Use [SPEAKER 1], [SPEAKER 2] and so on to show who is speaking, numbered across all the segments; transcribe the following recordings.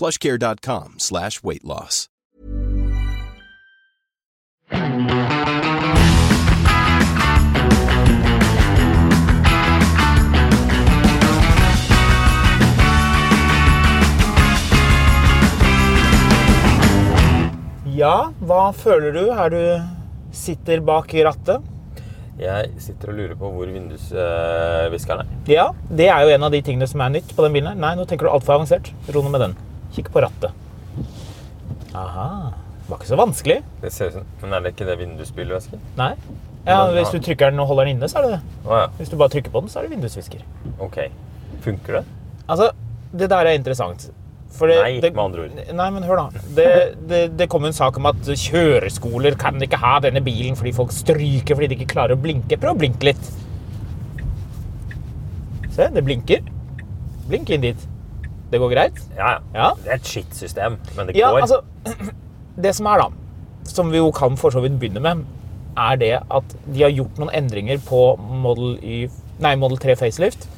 [SPEAKER 1] plushcare.com slash weight loss.
[SPEAKER 2] Ja, hva føler du her du sitter bak rattet?
[SPEAKER 3] Jeg sitter og lurer på hvor vindusviskeren er.
[SPEAKER 2] Ja, det er jo en av de tingene som er nytt på den bilen her. Nei, nå tenker du altfor avansert. Ro ned med den. Kikk på rattet. Aha. Det var ikke så vanskelig.
[SPEAKER 3] Det ser ut som, Men er det ikke det vindusspylevæske?
[SPEAKER 2] Nei. Ja, Hvis du trykker den og holder den inne, så er det det.
[SPEAKER 3] Å ja.
[SPEAKER 2] Hvis du bare trykker på den, så er det vindusvisker.
[SPEAKER 3] Ok. Funker det?
[SPEAKER 2] Altså, det der er interessant. For det,
[SPEAKER 3] Nei,
[SPEAKER 2] det,
[SPEAKER 3] med andre ord.
[SPEAKER 2] Nei, men hør da. Det, det, det kom en sak om at kjøreskoler kan ikke ha denne bilen fordi folk stryker fordi de ikke klarer å blinke. Prøv å blinke litt. Se, det blinker. Blink inn dit. Det går greit?
[SPEAKER 3] Ja, ja. Det er et shit-system, men det
[SPEAKER 2] Ja,
[SPEAKER 3] går.
[SPEAKER 2] altså Det som er, da, som vi jo kan for så vidt begynne med, er det at de har gjort noen endringer på Model, y, nei, Model 3 facelift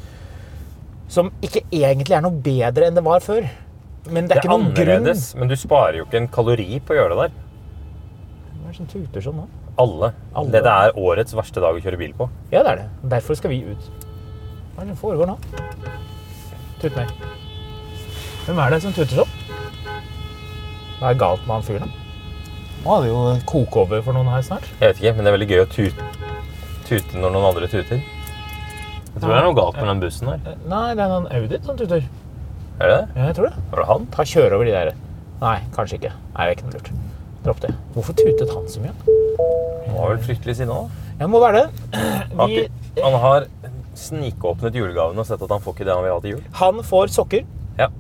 [SPEAKER 2] som ikke egentlig er noe bedre enn det var før. Men det er,
[SPEAKER 3] det er
[SPEAKER 2] ikke noen grunn
[SPEAKER 3] annerledes, men du sparer jo ikke en kalori på å gjøre det der.
[SPEAKER 2] Hva er det som tuter sånn nå?
[SPEAKER 3] Alle.
[SPEAKER 2] Alle.
[SPEAKER 3] Dette er årets verste dag å kjøre bil på.
[SPEAKER 2] Ja, det er det. Derfor skal vi ut. Hva er det som foregår nå? Tut mer. Hvem er det som tuter sånn? Hva er galt med han fyren, da? Nå hadde jo koke over for noen her snart.
[SPEAKER 3] Jeg vet ikke, men det er veldig gøy å tute, tute når noen andre tuter. Jeg tror det er noe galt med den bussen her.
[SPEAKER 2] Nei, det er en Audi som tuter.
[SPEAKER 3] Er det det?
[SPEAKER 2] Ja, jeg tror det.
[SPEAKER 3] Var det han?
[SPEAKER 2] Ta kjøre over de der. Nei, kanskje ikke. Nei, det er ikke noe lurt. Dropp det. Hvorfor tutet han så mye?
[SPEAKER 3] Han var vel fryktelig sinna da.
[SPEAKER 2] Ja, det må være det. Vi,
[SPEAKER 3] Han har snikåpnet julegaven og sett at han får ikke det han vil ha til jul.
[SPEAKER 2] han får sokker.
[SPEAKER 3] Ja.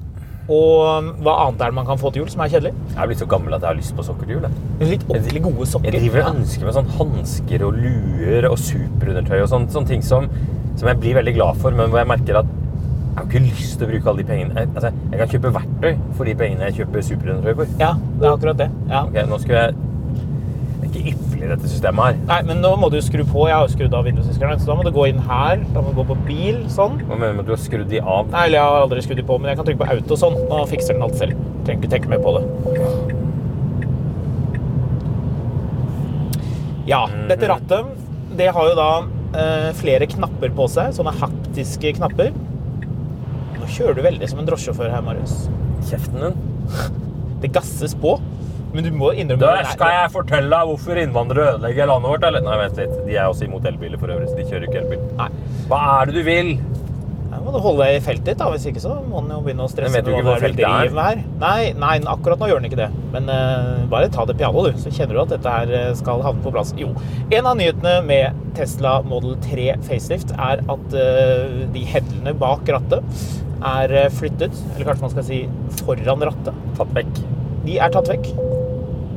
[SPEAKER 2] Og um, hva annet er det man kan få til jul som er kjedelig?
[SPEAKER 3] Jeg er blitt så gammel at jeg har lyst på sokker til jul.
[SPEAKER 2] Litt ordentlig gode sokker.
[SPEAKER 3] Jeg driver og ønsker meg sånn hansker og luer og superundertøy og sånne, sånne ting som, som jeg blir veldig glad for, men hvor jeg merker at jeg har ikke lyst til å bruke alle de pengene. Jeg, altså, jeg kan kjøpe verktøy for de pengene jeg kjøper superundertøy for.
[SPEAKER 2] Ja, det er akkurat det. Ja.
[SPEAKER 3] Ok, nå skal jeg ikke dette systemet her.
[SPEAKER 2] Nei, men nå må du skru på. Jeg har jo skrudd av vindusviskeren. Så da må du gå inn her. Da må du gå på bil, sånn.
[SPEAKER 3] Hva mener du med at du har skrudd de av?
[SPEAKER 2] Nei, eller jeg har aldri skrudd de på, men jeg kan trykke på auto sånn. Nå fikser den alt selv. Trenger ikke tenke mer på det. Ja, dette rattet, det har jo da eh, flere knapper på seg. Sånne haptiske knapper. Nå kjører du veldig som en drosjesjåfør her, Marius.
[SPEAKER 3] Kjeften din.
[SPEAKER 2] Det gasses på. Men du må innrømme
[SPEAKER 3] Da skal jeg fortelle deg hvorfor innvandrere ødelegger landet vårt, eller? Nei, vent litt. De er også imot elbiler for øvrig, så de kjører ikke elbil.
[SPEAKER 2] Nei.
[SPEAKER 3] Hva er det du vil?
[SPEAKER 2] Ja, må du holde deg i feltet ditt, da. Hvis ikke så må den jo begynne å stresse.
[SPEAKER 3] Men vet du ikke
[SPEAKER 2] hva
[SPEAKER 3] feltet er?
[SPEAKER 2] her. Nei, nei, akkurat nå gjør den ikke det. Men uh, bare ta det piano, du. Så kjenner du at dette her eh, skal havne på plass. Jo. En av nyhetene med Tesla Model 3 facelift er at uh, de hedlene bak rattet er flyttet, eller kanskje man skal si foran rattet.
[SPEAKER 3] Tatt vekk.
[SPEAKER 2] De er tatt vekk.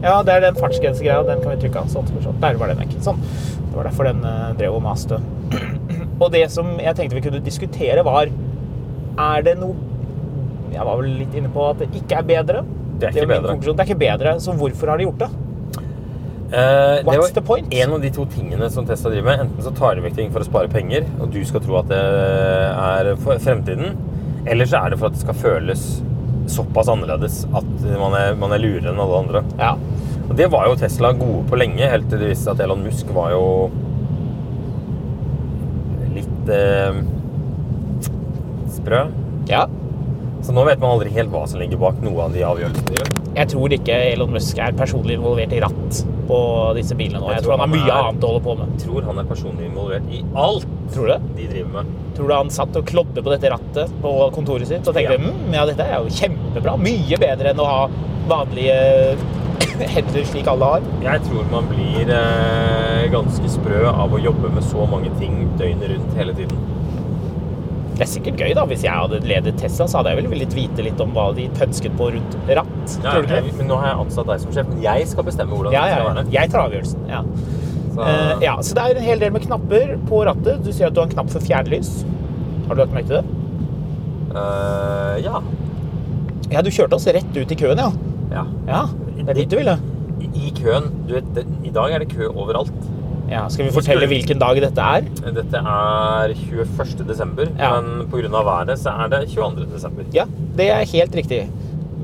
[SPEAKER 2] Ja, det er den fartsgrensegreia. Den kan vi trykke av. Sånn, sånn. Der var den vekk. Sånn. Det var derfor den eh, drev og maste. og det som jeg tenkte vi kunne diskutere, var Er det noe Jeg var vel litt inne på at det ikke er bedre.
[SPEAKER 3] Det er ikke
[SPEAKER 2] min
[SPEAKER 3] bedre.
[SPEAKER 2] Det er ikke bedre, så hvorfor har de gjort det?
[SPEAKER 3] Uh, det
[SPEAKER 2] What's
[SPEAKER 3] var
[SPEAKER 2] the point?
[SPEAKER 3] En av de to tingene som Tesla driver med. Enten så tar de vekk ting for å spare penger, og du skal tro at det er for fremtiden. Eller så er det for at det skal føles såpass annerledes at man er, man er lurere enn alle andre.
[SPEAKER 2] Ja.
[SPEAKER 3] Og det var jo Tesla gode på lenge, helt til det viste seg at Elon Musk var jo litt eh, sprø.
[SPEAKER 2] ja.
[SPEAKER 3] Så nå vet man aldri helt hva som ligger bak noe av de avgjørelsene de gjør.
[SPEAKER 2] Jeg tror ikke Elon Musk er personlig involvert i ratt på disse bilene nå.
[SPEAKER 3] Jeg
[SPEAKER 2] Jeg
[SPEAKER 3] tror
[SPEAKER 2] tror han har mye
[SPEAKER 3] er-
[SPEAKER 2] annet å holde på med.
[SPEAKER 3] Jeg tror han er personlig involvert i alt
[SPEAKER 2] Tror du det?
[SPEAKER 3] de driver med.
[SPEAKER 2] Tror du han satt og klodde på dette rattet på kontoret sitt og tenkte
[SPEAKER 3] Ja.
[SPEAKER 2] mm, ja, dette er jo kjempebra. Mye bedre enn å ha vanlige hender slik alle har.
[SPEAKER 3] Jeg tror man blir eh, ganske sprø av å jobbe med så mange ting døgnet rundt hele tiden.
[SPEAKER 2] Det er sikkert gøy, da. Hvis jeg hadde ledet Tesla, så hadde jeg vel villet vite litt om hva de pønsket på rundt ratt.
[SPEAKER 3] Ja,
[SPEAKER 2] tror du ikke
[SPEAKER 3] jeg, men nå har jeg ansatt deg som sjef, men jeg skal bestemme hvordan
[SPEAKER 2] Ja,
[SPEAKER 3] det skal være.
[SPEAKER 2] Jeg tar avgjørelsen. Ja.
[SPEAKER 3] Så,
[SPEAKER 2] Eh, ja, så det er en hel del med knapper på rattet. Du sier at du har en knapp for fjernlys. Har du lagt merke til det?
[SPEAKER 3] Uh, ja.
[SPEAKER 2] Ja, du kjørte oss rett ut i køen, ja.
[SPEAKER 3] ja.
[SPEAKER 2] Ja, det er dit du ville.
[SPEAKER 3] I, I køen du vet, det, I dag er det kø overalt.
[SPEAKER 2] Ja, skal vi fortelle hvilken dag dette er?
[SPEAKER 3] Dette er 21. desember,
[SPEAKER 2] Ja.
[SPEAKER 3] men pga. været så er det 22. desember.
[SPEAKER 2] Ja, det er helt riktig.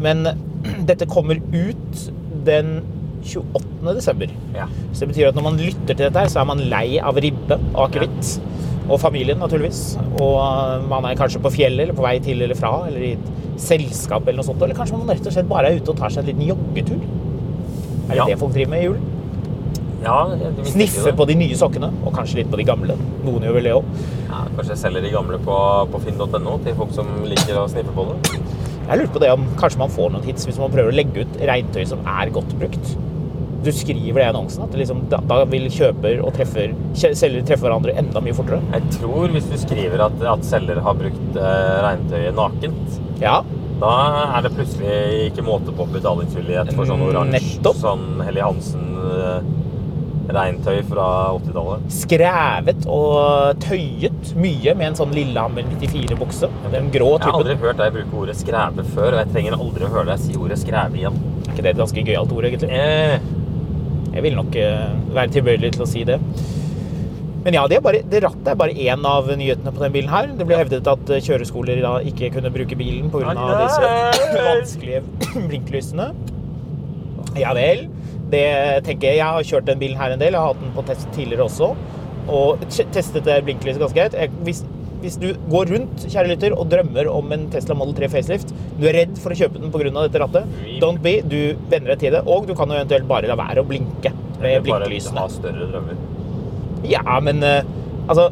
[SPEAKER 2] Men dette kommer ut den 28. desember.
[SPEAKER 3] Ja.
[SPEAKER 2] Så det betyr at når man lytter til dette her, så er man lei av ribbe og akevitt. Og familien, naturligvis. Og man er kanskje på fjellet, eller på vei til eller fra, eller i et selskap eller noe sånt. Eller kanskje man rett og slett bare er ute og tar seg en liten joggetur. Er det
[SPEAKER 3] Ja.
[SPEAKER 2] det folk driver med i julen?
[SPEAKER 3] ja
[SPEAKER 2] Sniffe på de nye sokkene, og kanskje litt på de gamle. Noen gjør vel det òg.
[SPEAKER 3] Ja, kanskje jeg selger de gamle på, på finn.no til folk som liker å sniffe på det.
[SPEAKER 2] Jeg lurte på det om kanskje man får noen hits hvis man prøver å legge ut regntøy som er godt brukt. Du skriver det i annonsen, at liksom, da, da vil kjøper og treffer, selger treffe hverandre enda mye fortere.
[SPEAKER 3] Jeg tror hvis du skriver at, at selger har brukt eh, regntøyet nakent,
[SPEAKER 2] Ja,
[SPEAKER 3] da er det plutselig ikke måte på betalingsvillighet for sånn oransje sånn Helly Hansen-regntøy fra 80-tallet.
[SPEAKER 2] skrevet og tøyet mye med en sånn Lillehammer 94-bukse. Den grå
[SPEAKER 3] Jeg har aldri
[SPEAKER 2] typen.
[SPEAKER 3] hørt deg bruke ordet skræve før, og jeg trenger aldri å høre deg si ordet skræve igjen.
[SPEAKER 2] Er ikke det et ganske gøyalt ord, egentlig?
[SPEAKER 3] Eh,
[SPEAKER 2] Jeg vil nok eh, være tilbøyelig til å si det. Men ja, det, er bare, det rattet er bare én av nyhetene på denne bilen her. Det ble hevdet at eh, kjøreskoler da ikke kunne bruke bilen pga. Disse vanskelige blinklysene. Ja vel. Det tenker jeg. Jeg har kjørt den bilen her en del. Jeg har hatt den på test tidligere også. Og testet blinklyset ganske greit. Jeg- hvis du går rundt kjære lytter, og drømmer om en Tesla Model 3 facelift, du er redd for å kjøpe den pga. dette rattet, don't be. Du venner deg til det. Og du kan jo eventuelt bare la være å blinke med
[SPEAKER 3] blinkelysene. bare ha større drømmer.
[SPEAKER 2] Ja, men eh, altså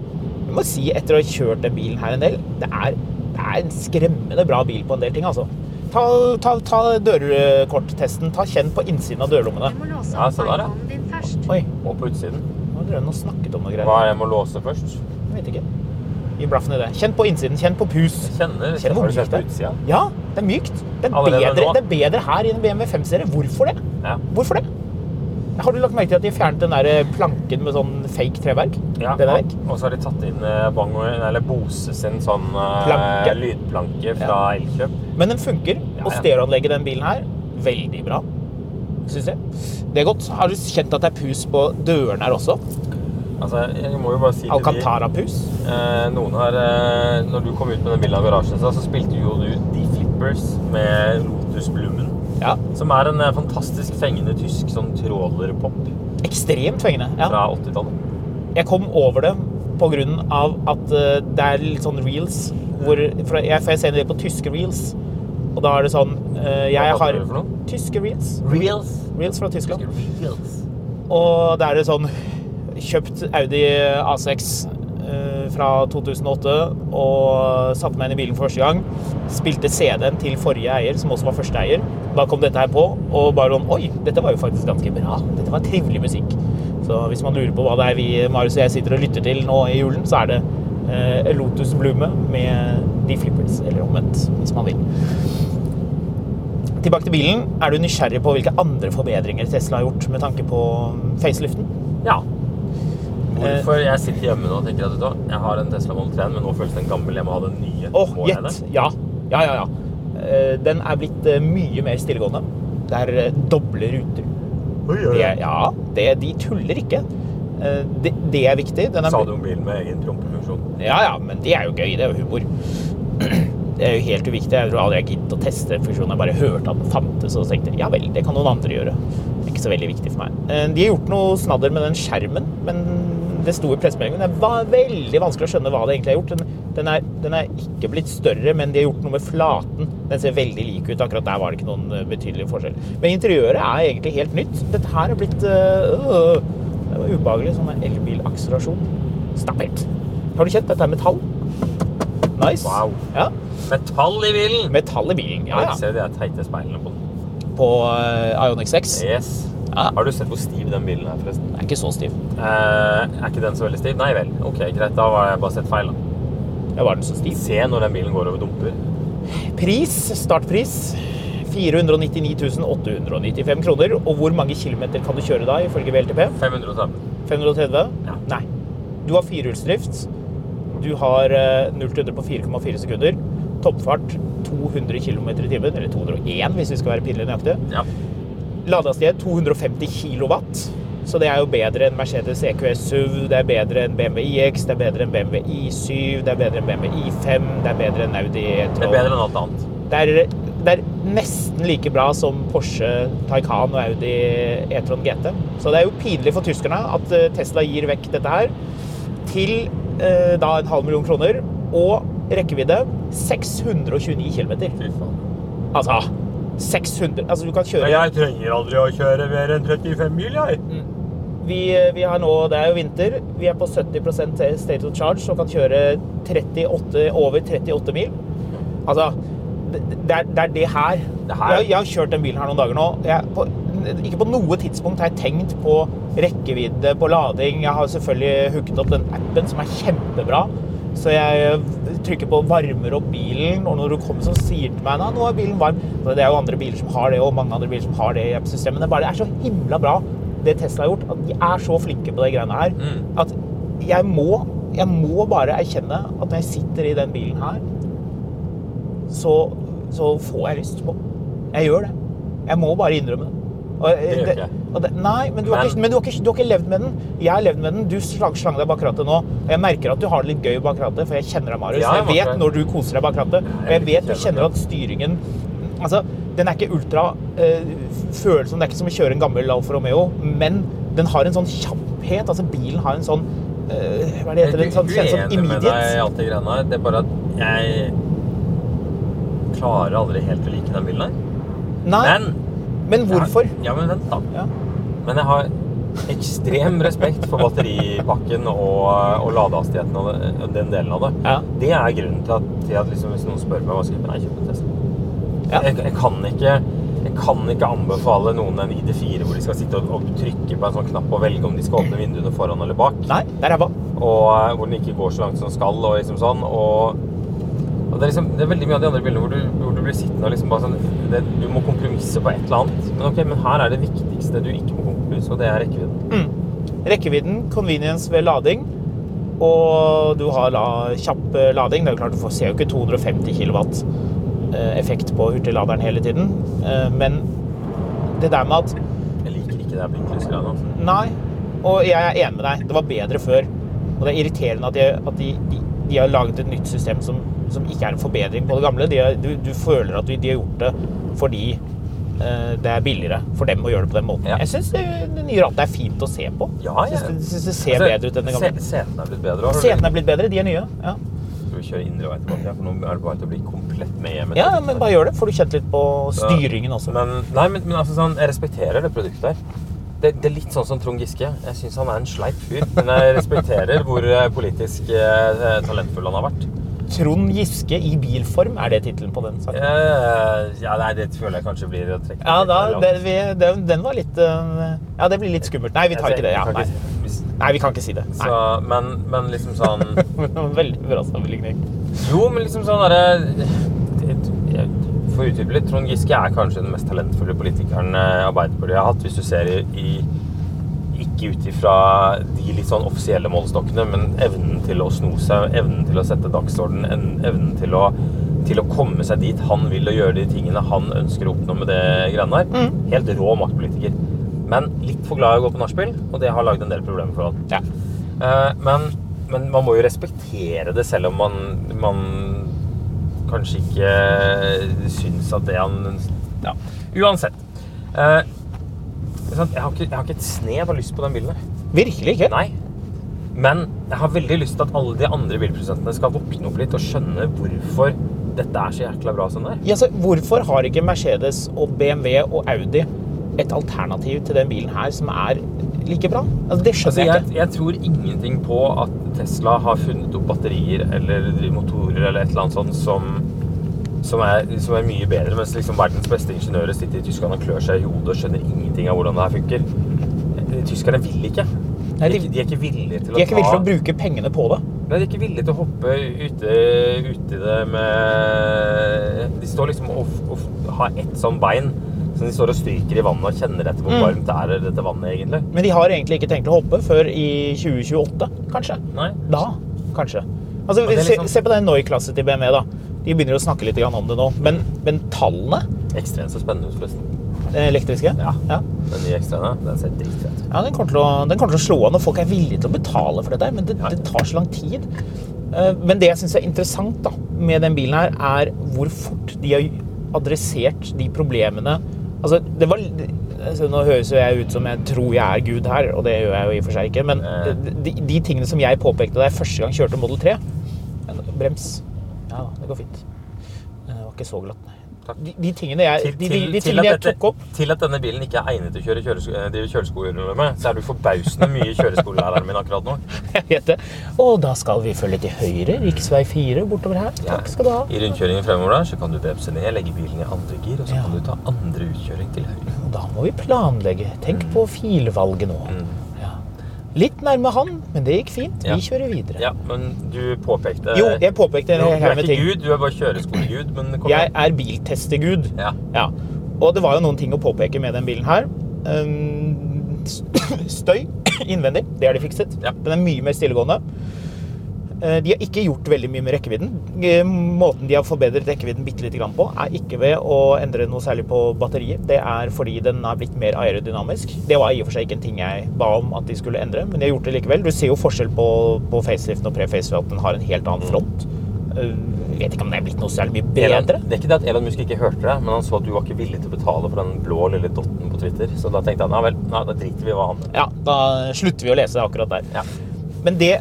[SPEAKER 2] Jeg må si, etter å ha kjørt den bilen her en del, det er, det er en skremmende bra bil på en del ting, altså. Ta, ta, ta dørkorttesten. Ta Kjenn på innsiden av dørlommene.
[SPEAKER 4] Du må låse
[SPEAKER 3] Ja,
[SPEAKER 4] opp
[SPEAKER 3] se der, ja.
[SPEAKER 4] iPhonen din først.
[SPEAKER 2] Oi,
[SPEAKER 3] Og på utsiden.
[SPEAKER 2] nå har dere snakket om noe
[SPEAKER 3] Hva er det jeg må låse først?
[SPEAKER 2] Jeg vet ikke. Gi blaffen i det. Kjenn på innsiden. Kjenn på pus.
[SPEAKER 3] Kjenner,
[SPEAKER 2] Kjenn hvor mykt det er. Ja, det er mykt. Det er, bedre, det er bedre her i en BMW 5-serie. Hvorfor det?
[SPEAKER 3] Ja.
[SPEAKER 2] Hvorfor det? Har du lagt merke til at de fjernet den der eh, planken med sånn fake treverk?
[SPEAKER 3] Ja,
[SPEAKER 2] Den er vekk.
[SPEAKER 3] og så har de tatt inn eh, Bang eller Bose sin sånn eh,
[SPEAKER 2] Planke.
[SPEAKER 3] lydplanke fra Elkjøp.
[SPEAKER 2] Men den funker.
[SPEAKER 3] Ja,
[SPEAKER 2] Og stereoanlegget i den bilen her, veldig bra. Syns jeg. Det er godt. Har du kjent at det er pus på dørene her også?
[SPEAKER 3] Altså, jeg må jo bare si til
[SPEAKER 2] Alcantara-pus?
[SPEAKER 3] eh, Noen har eh, Når du kom ut med den bilen av garasjen, så så spilte jo du De Flippers med Lotus Blummen.
[SPEAKER 2] Ja.
[SPEAKER 3] Som er en eh, fantastisk fengende tysk sånn trålerpop
[SPEAKER 2] Ekstremt fengende. Ja.
[SPEAKER 3] fra 80-tallet.
[SPEAKER 2] Jeg kom over det på grunn av at eh, det er litt sånn reels hvor For jeg får se en del på tyske reels. Og da er det sånn eh, Jeg har
[SPEAKER 3] for?
[SPEAKER 2] Tyske reels.
[SPEAKER 3] Reels.
[SPEAKER 2] Reels fra Tyskland.
[SPEAKER 3] Reels.
[SPEAKER 2] Og da er det sånn Kjøpt Audi A6 eh, fra 2008 og satte meg inn i bilen for første gang. Spilte CD-en til forrige eier, som også var første eier. Da kom dette her på, og bare sånn Oi, dette var jo faktisk ganske bra. Dette var trivelig musikk. Så hvis man lurer på hva det er vi, Marius og jeg, sitter og lytter til nå i julen, så er det eh, Lotus Blume med De Flippers, eller omvendt, hvis man vil. Tilbake til bilen. Er du nysgjerrig på hvilke andre forbedringer Tesla har gjort med tanke på faceliften?
[SPEAKER 3] Ja. Hvorfor jeg sitter hjemme nå og tenker at du jeg har en Tesla Model 3, men nå føles den gammel. Jeg må ha den nye.
[SPEAKER 2] Åh,
[SPEAKER 3] Må
[SPEAKER 2] gjett! Ja. Ja, ja, ja. Eh, Den er blitt eh, mye mer stillegående. Det er eh, doble ruter. Det er, ja, det, de tuller ikke. Eh, Det, det er viktig. Den er,
[SPEAKER 3] Sa du om bilen med egen prompefunksjon?
[SPEAKER 2] Ja, ja, men det er jo gøy. Det er jo humor. Det er jo helt uviktig. Jeg tror aldri jeg giddet å teste funksjonen. Jeg bare hørte at den fantes, og tenkte ja vel, det kan noen andre gjøre. Det er ikke så veldig viktig for meg. Eh, De har gjort noe snadder med den skjermen, men det sto i pressemeldingen. Det var veldig vanskelig å skjønne hva det egentlig har gjort. Den, Den er, den er ikke blitt større, men de har gjort noe med flaten. Den ser veldig lik ut. Akkurat der var det ikke noen eh, betydelig forskjell. Men interiøret er egentlig helt nytt. Dette her er blitt øh, Det var ubehagelig. Sånn elbilakselerasjon. Stop it. Har du kjent? Dette er metall. Nice.
[SPEAKER 3] Wow.
[SPEAKER 2] Ja.
[SPEAKER 3] Metall i bilen!
[SPEAKER 2] Metall i bilen. Ja, ja.
[SPEAKER 3] Se de der teite speilene på den.
[SPEAKER 2] På uh, Ionic 6.
[SPEAKER 3] Yes.
[SPEAKER 2] Ja.
[SPEAKER 3] Har du sett hvor stiv den bilen er, forresten?
[SPEAKER 2] Den er ikke så stiv.
[SPEAKER 3] Eh, er ikke den så veldig stiv? Nei vel. Ok, greit. Da har jeg bare sett feil. da.
[SPEAKER 2] Ja, var den så stiv?
[SPEAKER 3] Se når den bilen går over dumper.
[SPEAKER 2] Pris, startpris 499 895 kroner. Og hvor mange kilometer kan du kjøre da, ifølge VLTP?
[SPEAKER 3] 530.
[SPEAKER 2] 530?
[SPEAKER 3] Ja.
[SPEAKER 2] Nei. Du har firehjulsdrift. Du har eh, 0 til 100 på 4,4 sekunder. Toppfart 200 km i timen, eller 201 hvis vi skal være pinlig nøyaktige.
[SPEAKER 3] Ja.
[SPEAKER 2] Ladehastighet 250 kW. Så det er jo bedre enn Mercedes EQS SUV, det er bedre enn BMW iX, det er bedre enn BMW i7, det er bedre enn BMW i5, det er bedre enn Audi e-tron.
[SPEAKER 3] Det er bedre enn alt annet.
[SPEAKER 2] Det er, det er nesten like bra som Porsche Taycan og Audi e-tron GT. Så det er jo pinlig for tyskerne at eh, Tesla gir vekk dette her til eh, da en halv million kroner og rekkevidde 629 km.
[SPEAKER 3] Fy.
[SPEAKER 2] Altså 600 Altså du kan kjøre
[SPEAKER 3] Jeg trenger aldri å kjøre mer enn 35 mil, jeg.
[SPEAKER 2] vi, vi har nå, Det er jo vinter. Vi er på 70% state of charge og kan kjøre 38, over 38 mil. Altså, det, det, er, det er det her.
[SPEAKER 3] Det her-
[SPEAKER 2] Jeg, jeg har kjørt den bilen her noen dager nå. Jeg, på, ikke på noe tidspunkt har jeg tenkt på rekkevidde, på lading. Jeg har selvfølgelig hooket opp den appen som er kjempebra. Så jeg trykker på 'varmer opp bilen', og når du kommer så sier til meg «Nei, nå er bilen varm. Så Det er jo andre biler som har det, og mange andre biler som har det i app-systemet. Det det er så himla bra, det Tesla har gjort. At de er så flinke på de greiene her. At jeg må, jeg må bare erkjenne at når jeg sitter i den bilen her, så, så får jeg lyst på. Jeg gjør det. Jeg må bare innrømme det. Og,
[SPEAKER 3] Det gjør ikke jeg.
[SPEAKER 2] og det, nei, men, du har,
[SPEAKER 3] Men-
[SPEAKER 2] ikke, men du, har ikke, du har ikke levd med den. Jeg har levd med den. Du slang, slang deg bak rattet nå. Og jeg merker at du har det litt gøy bak rattet, for jeg kjenner deg, Marius.
[SPEAKER 3] Ja, jeg
[SPEAKER 2] jeg vet når du koser deg bak rattet. Og jeg vet du kjenner at styringen Altså, den er ikke ultra øh, følsom. Det er ikke som å kjøre en gammel Alfa Romeo, men den har en sånn kjapphet. Altså, bilen har en sånn øh, Hva er det heter? En sånn, sånn
[SPEAKER 3] i
[SPEAKER 2] immediate.
[SPEAKER 3] det. Det er bare at jeg klarer aldri helt å like den bilen her.
[SPEAKER 2] Nei,
[SPEAKER 3] Men
[SPEAKER 2] men hvorfor?
[SPEAKER 3] Ja, men vent, da.
[SPEAKER 2] Ja.
[SPEAKER 3] Men jeg har ekstrem respekt for batteripakken og, og ladehastigheten og og den delen av det.
[SPEAKER 2] Ja.
[SPEAKER 3] Det er grunnen til at, til at liksom, hvis noen spør meg hva skal jeg kjøpe, en Tesla.
[SPEAKER 2] Ja.
[SPEAKER 3] Jeg, jeg, kan ikke, jeg kan ikke anbefale noen en ID4 hvor de skal sitte og, og trykke på en sånn knapp og velge om de skal åpne vinduene foran eller bak.
[SPEAKER 2] Nei, det er ræva.
[SPEAKER 3] Og eh, hvor den ikke går så langt som den skal. Og liksom sånn. Og det, er liksom, det er veldig mye av de andre bildene hvor du, hvor du blir sittende og liksom bare sånn det, Du må kompromisse på et eller annet. Men ok, men her er det viktigste du ikke må kompromisse, og det er rekkevidden. Mm.
[SPEAKER 2] Rekkevidden, convenience ved lading, og du har la, kjapp eh, lading. Det er jo klart, Du får, ser jo ikke 250 kW effekt på hurtigladeren hele tiden. Eh, Men det der med at
[SPEAKER 3] Jeg liker ikke det her blinklysgreiene. Altså.
[SPEAKER 2] Nei, og jeg er enig med deg. Det var bedre før. Og det er irriterende at de, at de, de, de har laget et nytt system som, som ikke er en forbedring på det gamle. Du, du føler at de, har gjort det fordi eh, det er billigere for dem å gjøre det på den måten.
[SPEAKER 3] Ja.
[SPEAKER 2] Jeg syns det, det nye rattet er fint å se på.
[SPEAKER 3] Ja, ja.
[SPEAKER 2] Jeg synes det, ser
[SPEAKER 3] Altså,
[SPEAKER 2] bedre ut enn det gamle.
[SPEAKER 3] Setene er blitt bedre.
[SPEAKER 2] Setene er blitt bedre. De er nye. Ja,
[SPEAKER 3] Skal vi kjøre indre vei tilbake? For nå er det bare til å bli komplett med hjem.
[SPEAKER 2] ja men bare gjør det. Får du kjent litt på styringen også.
[SPEAKER 3] Men, nei, men, men altså sånn, jeg respekterer det produktet her. Det, det er litt sånn som Trond Giske. Jeg syns han er en sleip fyr. Men jeg respekterer hvor eh, politisk eh, talentfull han har vært.
[SPEAKER 2] Trond Giske i bilform, er det tittelen på den saken?
[SPEAKER 3] Uh, ja, nei, det føler jeg kanskje blir å trekke
[SPEAKER 2] Ja, da, det, vi, den, den var litt uh, Ja, det blir litt skummelt. Nei, vi tar ikke det. Ja, nei. nei, vi kan ikke si det.
[SPEAKER 3] Så, men, men liksom sånn
[SPEAKER 2] Veldig bra sammenligning.
[SPEAKER 3] Jo, men liksom sånn derre For å utdype litt, Trond Giske er kanskje den mest talentfulle politikeren eh, Arbeiderpartiet har hatt, hvis du ser i, i ikke ut ifra de litt sånn offisielle målestokkene, men evnen til å sno seg, evnen til å sette dagsorden, evnen til å, til å komme seg dit han vil og gjøre de tingene han ønsker å oppnå med det greiene der. Helt rå maktpolitiker. Men litt for glad i å gå på nachspiel, og det har lagd en del problemer for han.
[SPEAKER 2] Ja.
[SPEAKER 3] Eh, men, men man må jo respektere det, selv om man, man kanskje ikke syns at det han Ja, uansett. Eh, jeg, har ikke, jeg har ikke et snev av lyst på den bilen.
[SPEAKER 2] Virkelig ikke.
[SPEAKER 3] Nei. Men jeg har veldig lyst til at alle de andre bilprodusentene skal våkne opp litt og skjønne hvorfor dette er så jækla bra som det er.
[SPEAKER 2] Ja, så hvorfor har ikke Mercedes og BMW og Audi et alternativ til den bilen her som er like bra? Altså, det skjønner
[SPEAKER 3] Altså,
[SPEAKER 2] jeg
[SPEAKER 3] jeg,
[SPEAKER 2] ikke.
[SPEAKER 3] jeg tror ingenting på at Tesla har funnet opp batterier eller motorer eller et eller annet sånt som, som, er, som er mye bedre, mens liksom verdens beste ingeniører sitter i Tyskland og klør seg i hodet og skjønner ingenting av hvordan det her funker. Tyskerne vil ikke. De, er ikke- de er ikke villige til
[SPEAKER 2] De er ikke villige til å bruke pengene på det.
[SPEAKER 3] Nei, de er ikke villige til å hoppe ute, ute i det med De står liksom og, og har ett sånn bein som de står og stryker i vannet og kjenner etter hvor
[SPEAKER 2] Mm.
[SPEAKER 3] varmt er dette vannet egentlig.
[SPEAKER 2] Men de har egentlig ikke tenkt å hoppe før i 2028, kanskje.
[SPEAKER 3] Nei.
[SPEAKER 2] Da, kanskje. Altså,
[SPEAKER 3] liksom...
[SPEAKER 2] se, se på den Noi-klasse til BMW, da. De begynner å snakke litt om det nå. Men, men tallene,
[SPEAKER 3] Ekstremt så spennende ut, forresten.
[SPEAKER 2] Den elektriske
[SPEAKER 3] Ja.
[SPEAKER 2] ja.
[SPEAKER 3] Den nye ekstraene, den ser dritfet ut.
[SPEAKER 2] Ja, den kommer, å, den kommer til å slå an, og folk er villige til å betale for det der, men det, det tar så lang tid. Eh, Men det jeg syns er interessant da, med den bilen her, er hvor fort de har adressert de problemene Altså, det var altså, Nå høres jo jeg ut som jeg tror jeg er Gud her, og det gjør jeg jo i og for seg ikke, men
[SPEAKER 3] Eh.
[SPEAKER 2] de, de tingene som jeg påpekte da jeg første gang kjørte Model 3 Brems. Ja da, det går fint. Det var ikke så glatt, nei. De, de tingene jeg,
[SPEAKER 3] Til, til,
[SPEAKER 2] de tingene jeg
[SPEAKER 3] dette,
[SPEAKER 2] tok opp
[SPEAKER 3] til at denne bilen ikke er egnet til å kjøre kjøresko, eh, drive kjøreskoler med, så er du forbausende mye kjøreskolelæreren min akkurat nå.
[SPEAKER 2] Jeg vet det. Og da skal vi følge til høyre, rv. 4 bortover her. Takk skal du ha.
[SPEAKER 3] I rundkjøringen fremover der, så kan du bremse ned, legge bilen i andre gir, og så
[SPEAKER 2] Ja.
[SPEAKER 3] kan du ta andre utkjøring til høyre.
[SPEAKER 2] Da må vi planlegge. Tenk på filvalget nå.
[SPEAKER 3] Mm.
[SPEAKER 2] Litt nærme han, men det gikk fint. Vi kjører videre.
[SPEAKER 3] Ja, men du påpekte
[SPEAKER 2] Jo, jeg påpekte
[SPEAKER 3] Jo, Du er
[SPEAKER 2] med
[SPEAKER 3] ikke
[SPEAKER 2] ting.
[SPEAKER 3] Gud, du er bare kjøreskolegud,
[SPEAKER 2] Jeg er biltestegud.
[SPEAKER 3] Ja.
[SPEAKER 2] Ja. Og det var jo noen ting å påpeke med den bilen her. Um, Støy innvendig, det har de fikset.
[SPEAKER 3] Ja.
[SPEAKER 2] Den er mye mer stillegående. Eh, De har ikke gjort veldig mye med rekkevidden. Eh, Måten de har forbedret rekkevidden bitte lite grann på, er ikke ved å endre noe særlig på batteriet. Det er fordi den er blitt mer aerodynamisk. Det var i og for seg ikke en ting jeg ba om at de skulle endre, men de har gjort det likevel. Du ser jo forskjell på, på faceliften og pre-facelift, at den har en helt annen front. Eh, Jeg vet ikke om det er blitt noe særlig mye
[SPEAKER 3] Elon, det er ikke det at Elon Musk ikke hørte det, men han så at du var ikke villig til å betale for den blå lille dotten på Twitter. Så da tenkte han ja vel, nei, da driter vi i hva han
[SPEAKER 2] Ja, da slutter vi å lese akkurat der.
[SPEAKER 3] Ja.
[SPEAKER 2] Men det,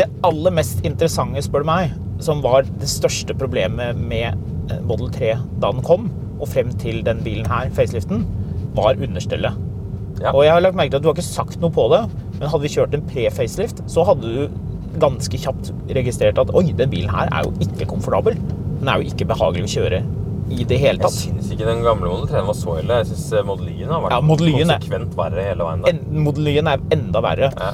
[SPEAKER 2] det aller mest interessante, spør du meg, som var det største problemet med eh, Model 3 da den kom, og frem til den bilen her, faceliften, var understellet.
[SPEAKER 3] Ja.
[SPEAKER 2] Og jeg har lagt merke til at du har ikke sagt noe på det, men hadde vi kjørt en pre-facelift, så hadde du ganske kjapt registrert at oi, den bilen her er jo ikke komfortabel. Den er jo ikke behagelig å kjøre i det hele tatt.
[SPEAKER 3] Jeg syns ikke den gamle Model 3 var så ille. Jeg syns Model Y-en har vært
[SPEAKER 2] Ja, er-
[SPEAKER 3] konsekvent verre hele veien. der.
[SPEAKER 2] En- Model Y-en er enda verre.
[SPEAKER 3] Ja.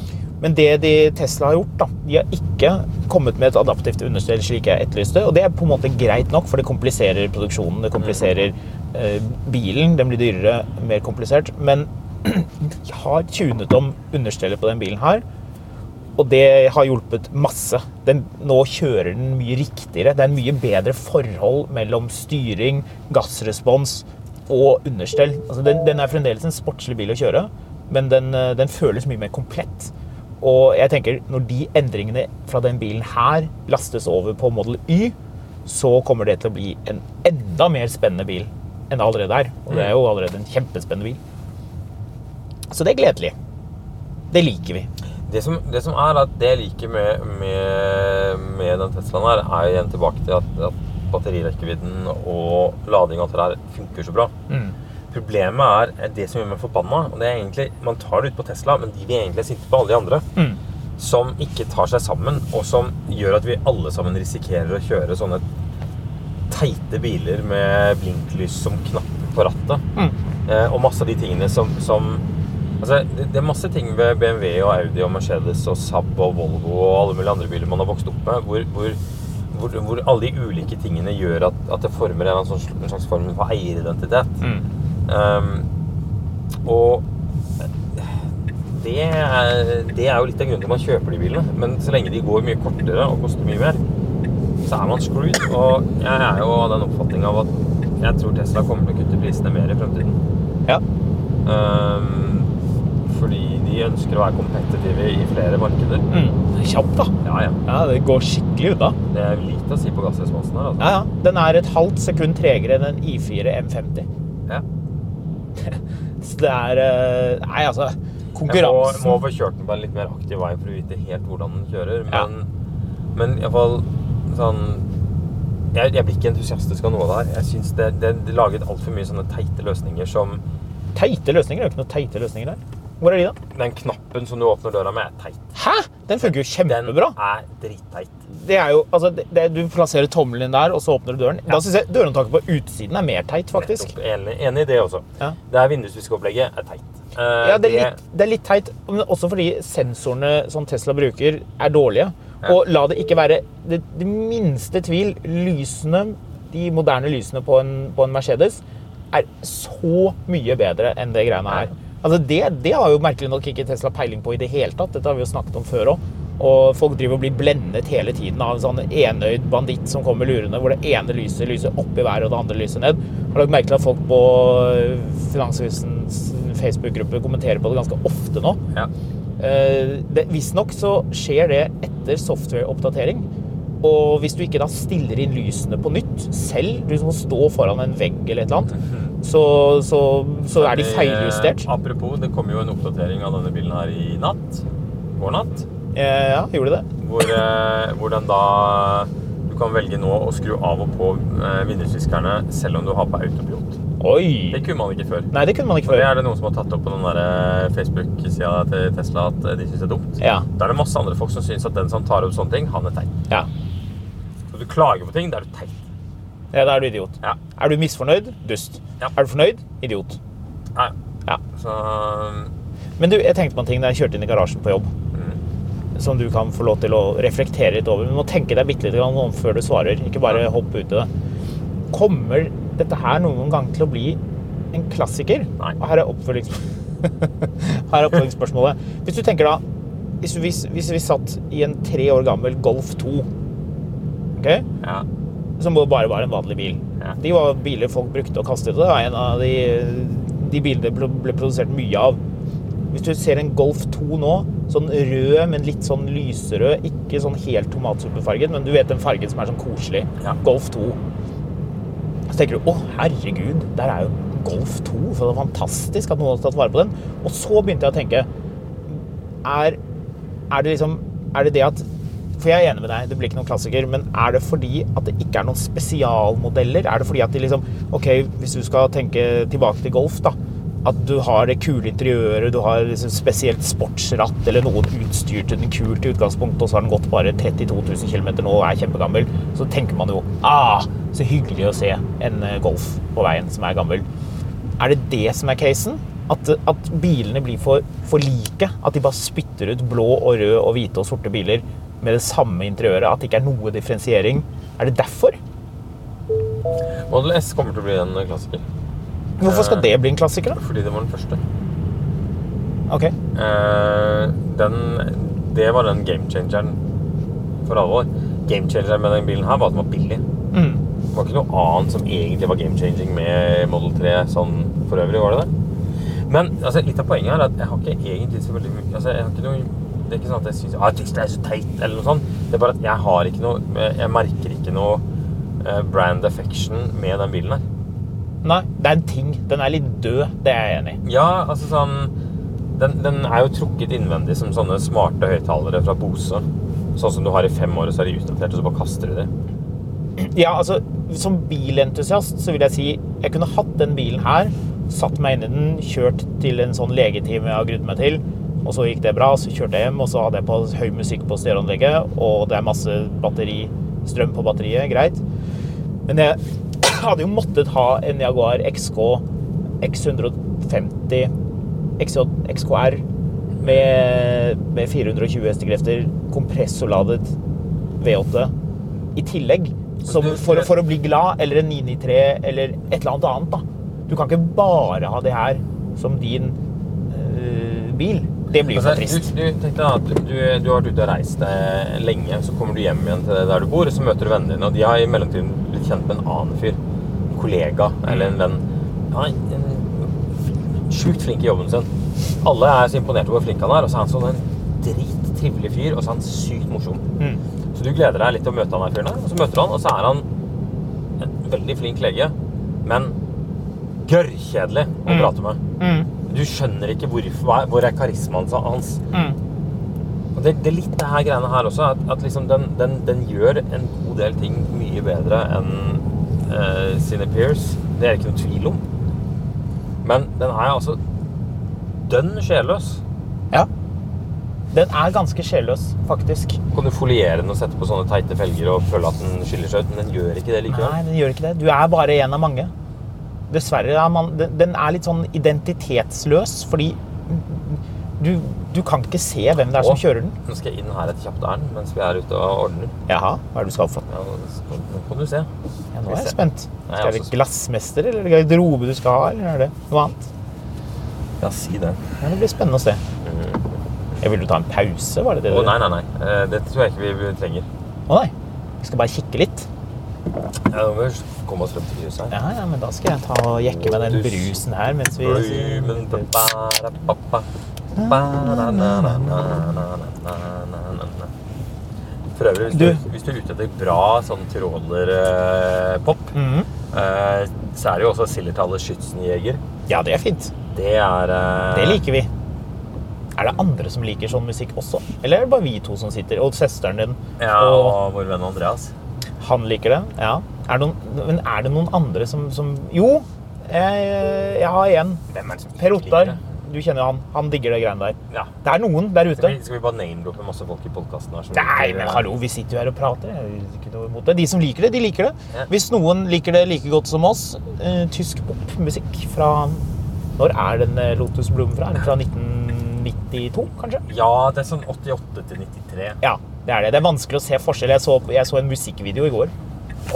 [SPEAKER 2] Men det de Tesla har gjort, da, de har ikke kommet med et adaptivt understell slik jeg etterlyste. Og det er på en måte greit nok, for det kompliserer produksjonen. Det kompliserer eh, bilen. Den blir dyrere, mer komplisert. Men de har tunet om understellet på den bilen her. Og det har hjulpet masse. Den, nå kjører den mye riktigere. Det er en mye bedre forhold mellom styring, gassrespons og understell. Altså, den, den er fremdeles en sportslig bil å kjøre, men den, eh, den føles mye mer komplett. Og jeg tenker, når de endringene fra den bilen her lastes over på Model Y, så kommer det til å bli en enda mer spennende bil enn det allerede er. Og det er jo allerede en kjempespennende bil. Så det er gledelig. Det liker vi.
[SPEAKER 3] Det som, det som er at det jeg liker med, med, med den Teslaen her, er igjen tilbake til at, at batterirekkevidden og lading og alt det der funker så bra.
[SPEAKER 2] Mm.
[SPEAKER 3] Problemet er det som gjør meg forbanna. og det er egentlig, Man tar det ut på Tesla, men de vil egentlig er sinte på alle de andre.
[SPEAKER 2] Mm.
[SPEAKER 3] Som ikke tar seg sammen, og som gjør at vi alle sammen risikerer å kjøre sånne teite biler med blinklys som knapp på rattet.
[SPEAKER 2] Mm.
[SPEAKER 3] Eh, og masse av de tingene som, som altså, det, det er masse ting ved BMW og Audi og Mercedes og Saab og Volvo og alle mulige andre biler man har vokst opp med, hvor, hvor, hvor, hvor alle de ulike tingene gjør at, at det former en, sånn, en slags form for eieridentitet.
[SPEAKER 2] Mm.
[SPEAKER 3] Um, og det er, det er jo litt av grunnen til man kjøper de bilene. Men så lenge de går mye kortere og koster mye mer, så er man screwed. Og jeg er jo av den oppfatning av at jeg tror Tesla kommer til å kutte prisene mer i fremtiden.
[SPEAKER 2] Ja.
[SPEAKER 3] Um, fordi de ønsker å være kompetitive i flere markeder.
[SPEAKER 2] Mm. Kjapt, da.
[SPEAKER 3] Ja, ja.
[SPEAKER 2] Ja, Det går skikkelig unna.
[SPEAKER 3] Det er lite å si på gassresponsen her. Altså.
[SPEAKER 2] Ja, ja. Den er et halvt sekund tregere enn en I4 M50. Så det er eh, Nei, altså konkurransen
[SPEAKER 3] Jeg må, må få kjørt den på en litt mer aktiv vei for å vite helt hvordan den kjører.
[SPEAKER 2] Ja.
[SPEAKER 3] Men, men iallfall sånn jeg, jeg blir ikke entusiastisk av noe av det her. Jeg synes det, det, det laget altfor mye sånne teite løsninger som
[SPEAKER 2] Teite løsninger? Det er jo ikke noen teite løsninger der. Hvor er de, da?
[SPEAKER 3] Den knappen som du åpner døra med, er teit.
[SPEAKER 2] Hæ? Den funker jo
[SPEAKER 3] Den er dritteit.
[SPEAKER 2] Det er jo, altså, det, det, Du plasserer tommelen din der, og så åpner du døren. Da synes jeg Dørhåndtaket på utsiden er mer teit, faktisk.
[SPEAKER 3] Enig, enig i det også.
[SPEAKER 2] Ja.
[SPEAKER 3] Det her vindusviskeopplegget er teit. Uh,
[SPEAKER 2] Ja, det er, litt, det er litt teit, men også fordi sensorene som Tesla bruker, er dårlige. Og la det ikke være det, det minste tvil. Lysene, de moderne lysene på en, på en Mercedes, er så mye bedre enn det greiene her. Altså det, det har jo merkelig nok ikke Tesla peiling på i det hele tatt. Dette har vi jo snakket om før òg. Og folk driver og blir blendet hele tiden av en sånn enøyd banditt som kommer lurende, hvor det ene lyset lyser opp i været, og det andre lyser ned. Har lagt merke til at folk på Finansavisen Facebook-gruppe kommenterer på det ganske ofte nå.
[SPEAKER 3] Ja.
[SPEAKER 2] Eh, Visstnok så skjer det etter software-oppdatering. Og hvis du ikke da stiller inn lysene på nytt selv, du må stå foran en vegg eller et eller annet, så, så, så er de feiljustert.
[SPEAKER 3] Eh, Apropos, det kom jo en oppdatering av denne bilen her i natt. Går natt.
[SPEAKER 2] Eh, Ja, gjorde det?
[SPEAKER 3] Hvor, eh, hvor den da Du kan velge nå å skru av og på eh, vindusviskerne selv om du har på autopilot.
[SPEAKER 2] Oi!
[SPEAKER 3] Det kunne man ikke før.
[SPEAKER 2] Nei, det kunne man ikke før.
[SPEAKER 3] Og det er det noen som har tatt opp på den eh, Facebook-sida til Tesla at eh, de syns det er dumt.
[SPEAKER 2] Ja.
[SPEAKER 3] Da er det masse andre folk som syns at den som tar opp sånne ting, han er teit.
[SPEAKER 2] Ja.
[SPEAKER 3] Så du klager på ting, da er du teit.
[SPEAKER 2] Ja, da er du idiot.
[SPEAKER 3] Ja.
[SPEAKER 2] Er du misfornøyd? Dust.
[SPEAKER 3] Ja.
[SPEAKER 2] Er du fornøyd? Idiot.
[SPEAKER 3] Nei.
[SPEAKER 2] Ja.
[SPEAKER 3] Så
[SPEAKER 2] Men du, jeg tenkte på en ting da jeg kjørte inn i garasjen på jobb. Som du kan få lov til å reflektere litt over. Du må tenke deg bitte litt om før du svarer. Ikke bare hoppe ut i det. Kommer dette her noen gang til å bli en klassiker?
[SPEAKER 3] Nei.
[SPEAKER 2] Og her er, er oppfølgingsspørsmålet. Hvis du tenker da hvis, du- hvis, vi satt i en tre år gammel Golf 2 ok?
[SPEAKER 3] ja.
[SPEAKER 2] Som bare var en vanlig bil.
[SPEAKER 3] Ja.
[SPEAKER 2] De var biler folk brukte og kastet. Det var en av de, de bilene ble ble produsert mye av. Hvis du ser en Golf 2 nå, sånn rød, men litt sånn lyserød, ikke sånn helt tomatsuppefarget, men du vet den fargen som er sånn koselig.
[SPEAKER 3] Ja.
[SPEAKER 2] Golf 2. Så tenker du å herregud, der er jo Golf 2. For det er fantastisk at noen har tatt vare på den. Og så begynte jeg å tenke er, er det liksom Er det det at For jeg er enig med deg, det blir ikke noen klassiker, men er det fordi at det ikke er noen spesialmodeller? Er det fordi at de liksom Ok, hvis du skal tenke tilbake til Golf, da. At du har det kule interiøret, du har liksom spesielt sportsratt eller noe utstyr til den kult i utgangspunktet, og så har den gått bare 32 000 km nå og er kjempegammel. Så tenker man jo ah, så hyggelig å se en eh, Golf på veien som er gammel. Er det det som er casen? At, at bilene blir for, for like? At de bare spytter ut blå og rød og hvite og sorte biler med det samme interiøret? At det ikke er noe differensiering? Er det derfor?
[SPEAKER 3] Model S kommer til å bli en klassiker.
[SPEAKER 2] Hvorfor skal det bli en klassiker, da?
[SPEAKER 3] Fordi det var den første.
[SPEAKER 2] Ok.
[SPEAKER 3] Eh, den, det var den gamechangeren for alvor. Gamechangeren med den bilen her var at den var billig.
[SPEAKER 2] Mm.
[SPEAKER 3] Det var ikke noe annet som egentlig var gamechanging med Model 3 sånn for øvrig, var det det? Men altså, litt av poenget her er at jeg har ikke egentlig så veldig mye altså, jeg har ikke noe, Det er ikke sånn at jeg syns artist er så teit, eller noe sånt. Det er bare at jeg har ikke noe Jeg merker ikke noe eh, brand affection med den bilen her.
[SPEAKER 2] Nei, det er en ting. Den er litt død. Det er jeg enig i.
[SPEAKER 3] Ja, altså sånn den, den er jo trukket innvendig som sånne smarte høyttalere fra Bose. Sånn som du har i fem år, og så er de utdatert, og så bare kaster du det.
[SPEAKER 2] Ja, altså, som bilentusiast så vil jeg si jeg kunne hatt den bilen her, satt meg inn i den, kjørt til en sånn legetime jeg har grudd meg til, og så gikk det bra, så kjørte jeg hjem, og så hadde jeg på høy musikk på stereoanlegget, og det er masse batteri, strøm på batteriet, greit. Men jeg hadde jo måttet ha en Jaguar XK X150 XJ, XKR med, med 420 hestekrefter, kompressorladet V8 i tillegg. Som, for, for å bli glad, eller en 993, eller et eller annet annet. da. Du kan ikke bare ha det her som din øh, bil. Det blir jo for
[SPEAKER 3] Altså,
[SPEAKER 2] trist.
[SPEAKER 3] du, du, tenk deg at du, du har vært ute og reist eh, lenge, så kommer du hjem igjen til der du bor, og så møter du vennene dine, og de har i mellomtiden blitt kjent med en annen fyr. En kollega eller en venn. Er en sjukt flink i jobben sin. Alle er så imponert over hvor flink han er, og så er han sånn en drittrivelig fyr, og så er han sykt morsom.
[SPEAKER 2] Mm.
[SPEAKER 3] Så du gleder deg litt til å møte han her fyren her, og så møter du han, og så er han en veldig flink lege, men gørrkjedelig å
[SPEAKER 2] Mm.
[SPEAKER 3] prate med.
[SPEAKER 2] Mm.
[SPEAKER 3] Du skjønner ikke hvorfor, hvor er karismaen hans. Og det, det litt det her greiene her også, at, at liksom den, den, den gjør en god del ting mye bedre enn uh, sine peers. Det er det ikke noe tvil om. Men den er altså dønn sjelløs.
[SPEAKER 2] Ja. Den er ganske sjelløs, faktisk.
[SPEAKER 3] Kan du foliere den og sette på sånne teite felger og føle at den skiller seg ut, men den gjør ikke det likevel.
[SPEAKER 2] Nei, den gjør ikke det. Du er bare en av mange. Dessverre er man Den, er litt sånn identitetsløs, fordi du, du kan ikke se hvem det er som kjører den.
[SPEAKER 3] Nå skal jeg inn her et kjapt ærend mens vi er ute og ordner.
[SPEAKER 2] Jaha, hva er det du skal for?
[SPEAKER 3] Ja, nå kan du se.
[SPEAKER 2] Ja, nå er jeg spent. Skal det
[SPEAKER 3] være
[SPEAKER 2] glassmester eller garderobe du skal ha, eller er det noe annet?
[SPEAKER 3] Ja, si det.
[SPEAKER 2] Ja, det blir spennende å se. Jeg vil du ta en pause? Var det det
[SPEAKER 3] Å,
[SPEAKER 2] Oh,
[SPEAKER 3] nei, nei, nei. Eh, Det tror jeg ikke vi trenger.
[SPEAKER 2] Å nei. Vi skal bare kikke litt.
[SPEAKER 3] Ja, nå må vi komme oss frem til huset her.
[SPEAKER 2] Ja, ja, men da skal jeg ta og jekke med den brusen her mens vi.
[SPEAKER 3] For øvrig, hvis du,
[SPEAKER 2] Du-
[SPEAKER 3] hvis du er ute etter bra sånn trålerpop,
[SPEAKER 2] Mhm. Mhm.
[SPEAKER 3] så er det jo også Sillertallet Schützenjeger.
[SPEAKER 2] Ja, det er fint.
[SPEAKER 3] Det er eh,
[SPEAKER 2] Det liker vi. Er det andre som liker sånn musikk også? Eller er det bare vi to som sitter? Og søsteren din?
[SPEAKER 3] Ja,
[SPEAKER 2] og
[SPEAKER 3] og vår venn Andreas.
[SPEAKER 2] Han liker det? Ja. Er det noen, men er det noen andre som, som Jo, jeg, jeg har en.
[SPEAKER 3] Hvem er det som ikke
[SPEAKER 2] Per
[SPEAKER 3] liker
[SPEAKER 2] Ottar.
[SPEAKER 3] det?
[SPEAKER 2] Du kjenner jo han. Han digger det greiene der.
[SPEAKER 3] Ja.
[SPEAKER 2] Det er noen der ute.
[SPEAKER 3] Skal vi, skal vi bare name-droppe masse folk i podkasten her? som
[SPEAKER 2] Nei,
[SPEAKER 3] liker,
[SPEAKER 2] men hallo, vi sitter jo her og prater. Jeg har ikke noe imot det. De som liker det, de liker det.
[SPEAKER 3] Ja.
[SPEAKER 2] Hvis noen liker det like godt som oss, eh, tysk popmusikk fra Når er den eh, Lotus Bloom fra? Er den fra 1992, kanskje?
[SPEAKER 3] Ja, det er sånn 88 til 93.
[SPEAKER 2] Ja, det er det. Det er vanskelig å se forskjell. Jeg så, jeg så en musikkvideo i går.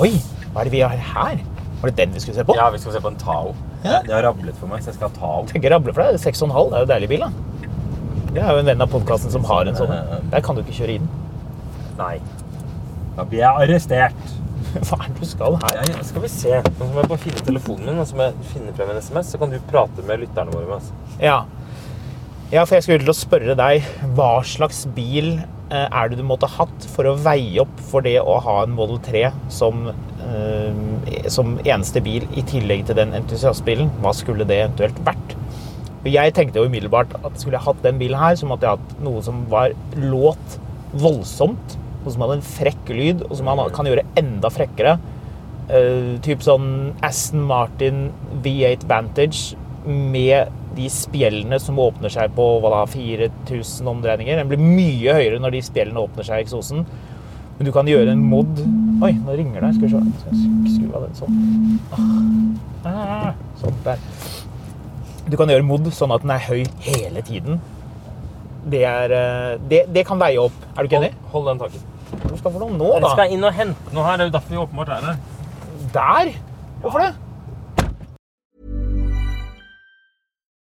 [SPEAKER 2] Oi, hva er det vi har her? Var det den vi skulle se på?
[SPEAKER 3] Ja, vi skal se på en Tao.
[SPEAKER 2] Ja.
[SPEAKER 3] Det har rablet for meg, så jeg skal ha Tao.
[SPEAKER 2] Tenker rable for deg. Det er 6,5. Det er jo en deilig bil, da. Jeg er jo en venn av podkasten som har en sånn. Der kan du ikke kjøre i den.
[SPEAKER 3] Nei. Da blir jeg arrestert.
[SPEAKER 2] Hva er det du skal her?
[SPEAKER 3] Ja, skal vi se. Nå må jeg bare finne telefonen min, og så må jeg finne frem en SMS, så kan du prate med lytterne våre. Med.
[SPEAKER 2] Ja. ja, for jeg skulle til å spørre deg hva slags bil er det du måtte hatt for å veie opp for det å ha en Model 3 som, eh, som eneste bil i tillegg til den entusiastbilen? Hva skulle det eventuelt vært? Jeg tenkte jo umiddelbart at skulle jeg hatt den bilen her, så måtte jeg hatt noe som var låt voldsomt. Noe som hadde en frekk lyd, og som man kan gjøre enda frekkere. Uh, typ sånn Aston Martin V8 Vantage med de spjellene som åpner seg på hva da, 4000 omdreininger. Den blir mye høyere når de spjellene åpner seg i eksosen. Men du kan gjøre en mod Oi, nå ringer det. Skal vi se. Skal jeg skru av den sånn? Ah, sånn der. Du kan gjøre mod sånn at den er høy hele tiden. Det, er, eh, det, det kan veie opp. Er du ikke enig?
[SPEAKER 3] Hold, hold den taket.
[SPEAKER 2] Hvor skal for noe nå,
[SPEAKER 3] Jeg skal inn og hente noe her. Det er jo derfor vi åpenbart er her.
[SPEAKER 2] Der? Hvorfor det?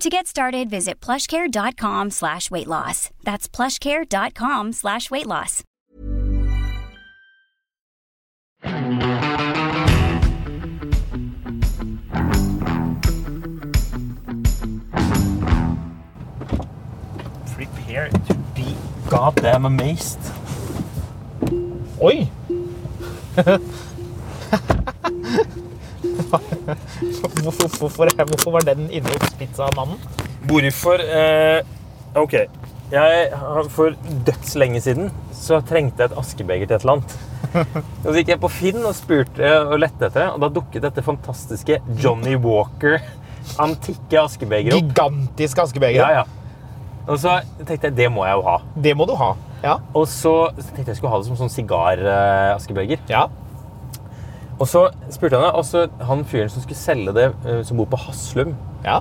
[SPEAKER 4] To get started, visit plushcare.com slash weight loss. That's plushcare.com slash weight loss.
[SPEAKER 3] Prepare to be goddamn amazed.
[SPEAKER 2] Oi! hvorfor, hvorfor, hvorfor var den inne hos pizzamannen?
[SPEAKER 3] Hvorfor eh, OK. Jeg, for dødslenge siden så trengte jeg et askebeger til et eller annet. Så gikk jeg på Finn og spurte og lette etter det, og da dukket dette fantastiske Johnny Walker antikke askebegeret opp.
[SPEAKER 2] Gigantisk askebeger.
[SPEAKER 3] Ja, ja. Og så tenkte jeg det må jeg jo ha.
[SPEAKER 2] Det må du ha. Ja.
[SPEAKER 3] Og så, så tenkte jeg skulle ha det som sånn sigaraskebeger.
[SPEAKER 2] Ja.
[SPEAKER 3] Og så spurte han, og så han fyren som skulle selge det, eh, som bor på Haslum
[SPEAKER 2] ja.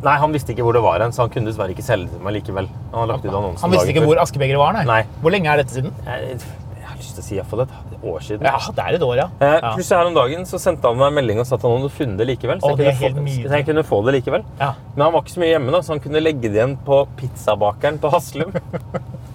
[SPEAKER 3] Nei, han visste ikke hvor det var hen, så han kunne dessverre ikke selge det til meg likevel. Han,
[SPEAKER 2] Han visste ikke hvor askebegeret var, nei.
[SPEAKER 3] Nei.
[SPEAKER 2] Hvor lenge er dette siden?
[SPEAKER 3] Jeg, jeg har lyst til å si iallfall et år siden.
[SPEAKER 2] Ja, det er et år, ja.
[SPEAKER 3] Eh. Plutselig her om dagen så sendte han meg en melding og sa at han hadde funnet det likevel. Så,
[SPEAKER 2] Å, det er
[SPEAKER 3] jeg, kunne få, så jeg kunne få det likevel.
[SPEAKER 2] Ja.
[SPEAKER 3] Men han var ikke så mye hjemme, da, så han kunne legge det igjen på pizzabakeren på Haslum.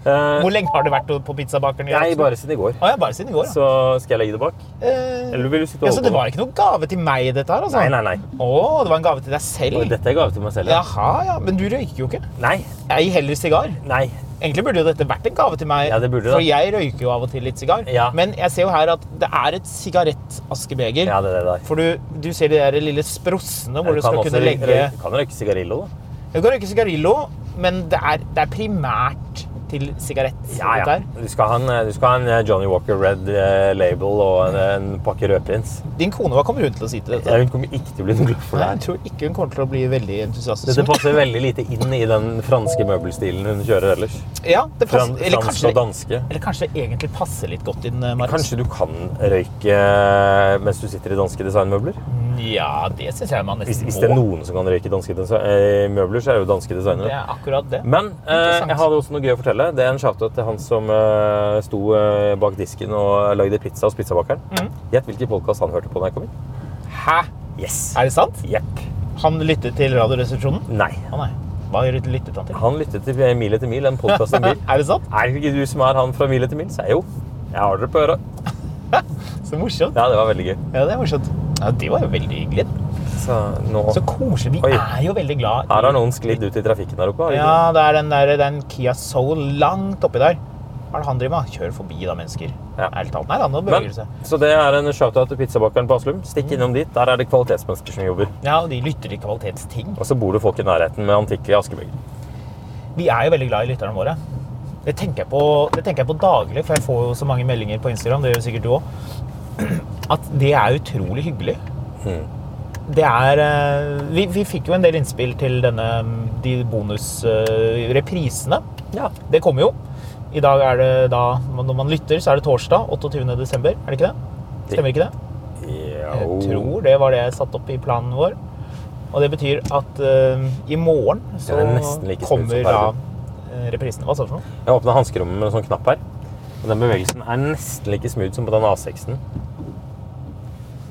[SPEAKER 3] Eh,
[SPEAKER 2] Hvor lenge har du vært på pizzabakeren?
[SPEAKER 3] Nei, bare siden i går.
[SPEAKER 2] Ah, ja, bare siden i går, ja.
[SPEAKER 3] Så skal jeg legge det bak?
[SPEAKER 2] Eh,
[SPEAKER 3] Eller vil du sitte
[SPEAKER 2] ja, så det var ikke noen gave til meg, dette her? altså?
[SPEAKER 3] Nei, nei, nei.
[SPEAKER 2] Å, det var en gave til deg selv?
[SPEAKER 3] Og Dette er gave til meg selv. Ja.
[SPEAKER 2] Jaha, ja. Men du røyker jo ikke.
[SPEAKER 3] Nei.
[SPEAKER 2] Jeg heller sigar.
[SPEAKER 3] Nei.
[SPEAKER 2] Egentlig burde jo dette vært en gave til meg,
[SPEAKER 3] Ja, det burde
[SPEAKER 2] for jeg røyker jo av og til litt sigar.
[SPEAKER 3] Ja.
[SPEAKER 2] Men jeg ser jo her at det er et sigarettaskebeger.
[SPEAKER 3] Ja, det er det der.
[SPEAKER 2] For du, du ser de der lille sprossene hvor du,
[SPEAKER 3] kan
[SPEAKER 2] skal kunne legge
[SPEAKER 3] Du Kan røyke sigarillo, da.
[SPEAKER 2] Du kan røyke sigarillo, men det er, det er primært til sigarett.
[SPEAKER 3] Ja, ja. Du skal ha en, du skal ha en eh, Johnny Walker Red eh, label og en, en pakke rødprins.
[SPEAKER 2] Din kone, hva kommer hun til å si til dette?
[SPEAKER 3] Ja, Hun kommer ikke til å bli noe glad for
[SPEAKER 2] Nei,
[SPEAKER 3] det
[SPEAKER 2] jeg tror ikke hun kommer til å bli veldig entusiastisk.
[SPEAKER 3] Dette passer veldig lite inn i den franske møbelstilen hun kjører ellers.
[SPEAKER 2] Ja, det
[SPEAKER 3] passer.
[SPEAKER 2] passer, eller, kanskje,
[SPEAKER 3] og danske.
[SPEAKER 2] eller kanskje det egentlig passer litt godt inn, Marius.
[SPEAKER 3] Kanskje du kan røyke eh, mens du sitter i danske designmøbler?
[SPEAKER 2] Ja, det syns jeg man
[SPEAKER 3] Hvis,
[SPEAKER 2] må.
[SPEAKER 3] hvis det er noen som kan røyke danske eh, møbler, så er det jo danske
[SPEAKER 2] Det
[SPEAKER 3] designere.
[SPEAKER 2] er akkurat det.
[SPEAKER 3] Men eh, jeg hadde også noe gøy å fortelle. Det er en shout-out til han som eh, sto eh, bak disken og lagde pizza hos pizzabakeren.
[SPEAKER 2] Mm.
[SPEAKER 3] Gjett hvilken podkast han hørte på da jeg kom inn.
[SPEAKER 2] Hæ?
[SPEAKER 3] Yes.
[SPEAKER 2] Er det sant?
[SPEAKER 3] Yep.
[SPEAKER 2] Han lyttet til Radioresepsjonen?
[SPEAKER 3] Nei.
[SPEAKER 2] Å nei. Hva lyttet han til?
[SPEAKER 3] Han lyttet til Mil etter mil, en podkast om bil.
[SPEAKER 2] er det sant?
[SPEAKER 3] Er det ikke du som er han fra Mil etter mil? Så jeg jo. Jeg har dere på øret.
[SPEAKER 2] Så morsomt.
[SPEAKER 3] Ja, det var veldig gøy.
[SPEAKER 2] Ja, det er morsomt. Ja, det var jo veldig hyggelig.
[SPEAKER 3] Så nå
[SPEAKER 2] Så koselig. Vi
[SPEAKER 3] Oi.
[SPEAKER 2] er jo veldig glad i
[SPEAKER 3] Her har noen sklidd ut i trafikken der oppe.
[SPEAKER 2] Ja, det er den der, er Kia Soul langt oppi der. Hva er det han driver med? Kjører forbi da, mennesker.
[SPEAKER 3] Ja.
[SPEAKER 2] Ærlig talt. Nei, han nå beveger seg.
[SPEAKER 3] så det er en shout-out til pizzabakeren på Aslum. Stikk innom dit. Der er det kvalitetsmennesker som jobber.
[SPEAKER 2] Ja, og de lytter til kvalitetsting.
[SPEAKER 3] Og så bor det folk i nærheten med antikke askebeger.
[SPEAKER 2] Vi er jo veldig glad i lytterne våre. Det tenker, jeg på, det tenker jeg på daglig, for jeg får jo så mange meldinger på Instagram. Det gjør sikkert du òg. At det er utrolig hyggelig.
[SPEAKER 3] Mm.
[SPEAKER 2] Det er eh, vi, vi fikk jo en del innspill til denne, de bonusreprisene.
[SPEAKER 3] Ja.
[SPEAKER 2] Det kommer jo. I dag er det da, når man lytter, så er det torsdag 28. desember. Er det ikke det? Stemmer ikke det? Jeg tror det var det jeg satte opp i planen vår. Og det betyr at uh, i morgen så
[SPEAKER 3] er like
[SPEAKER 2] kommer da eh, reprisen. Hva sa du for noe?
[SPEAKER 3] Jeg åpna hanskerommet med en sånn knapp her. Og den bevegelsen er nesten like smooth som på den A6-en.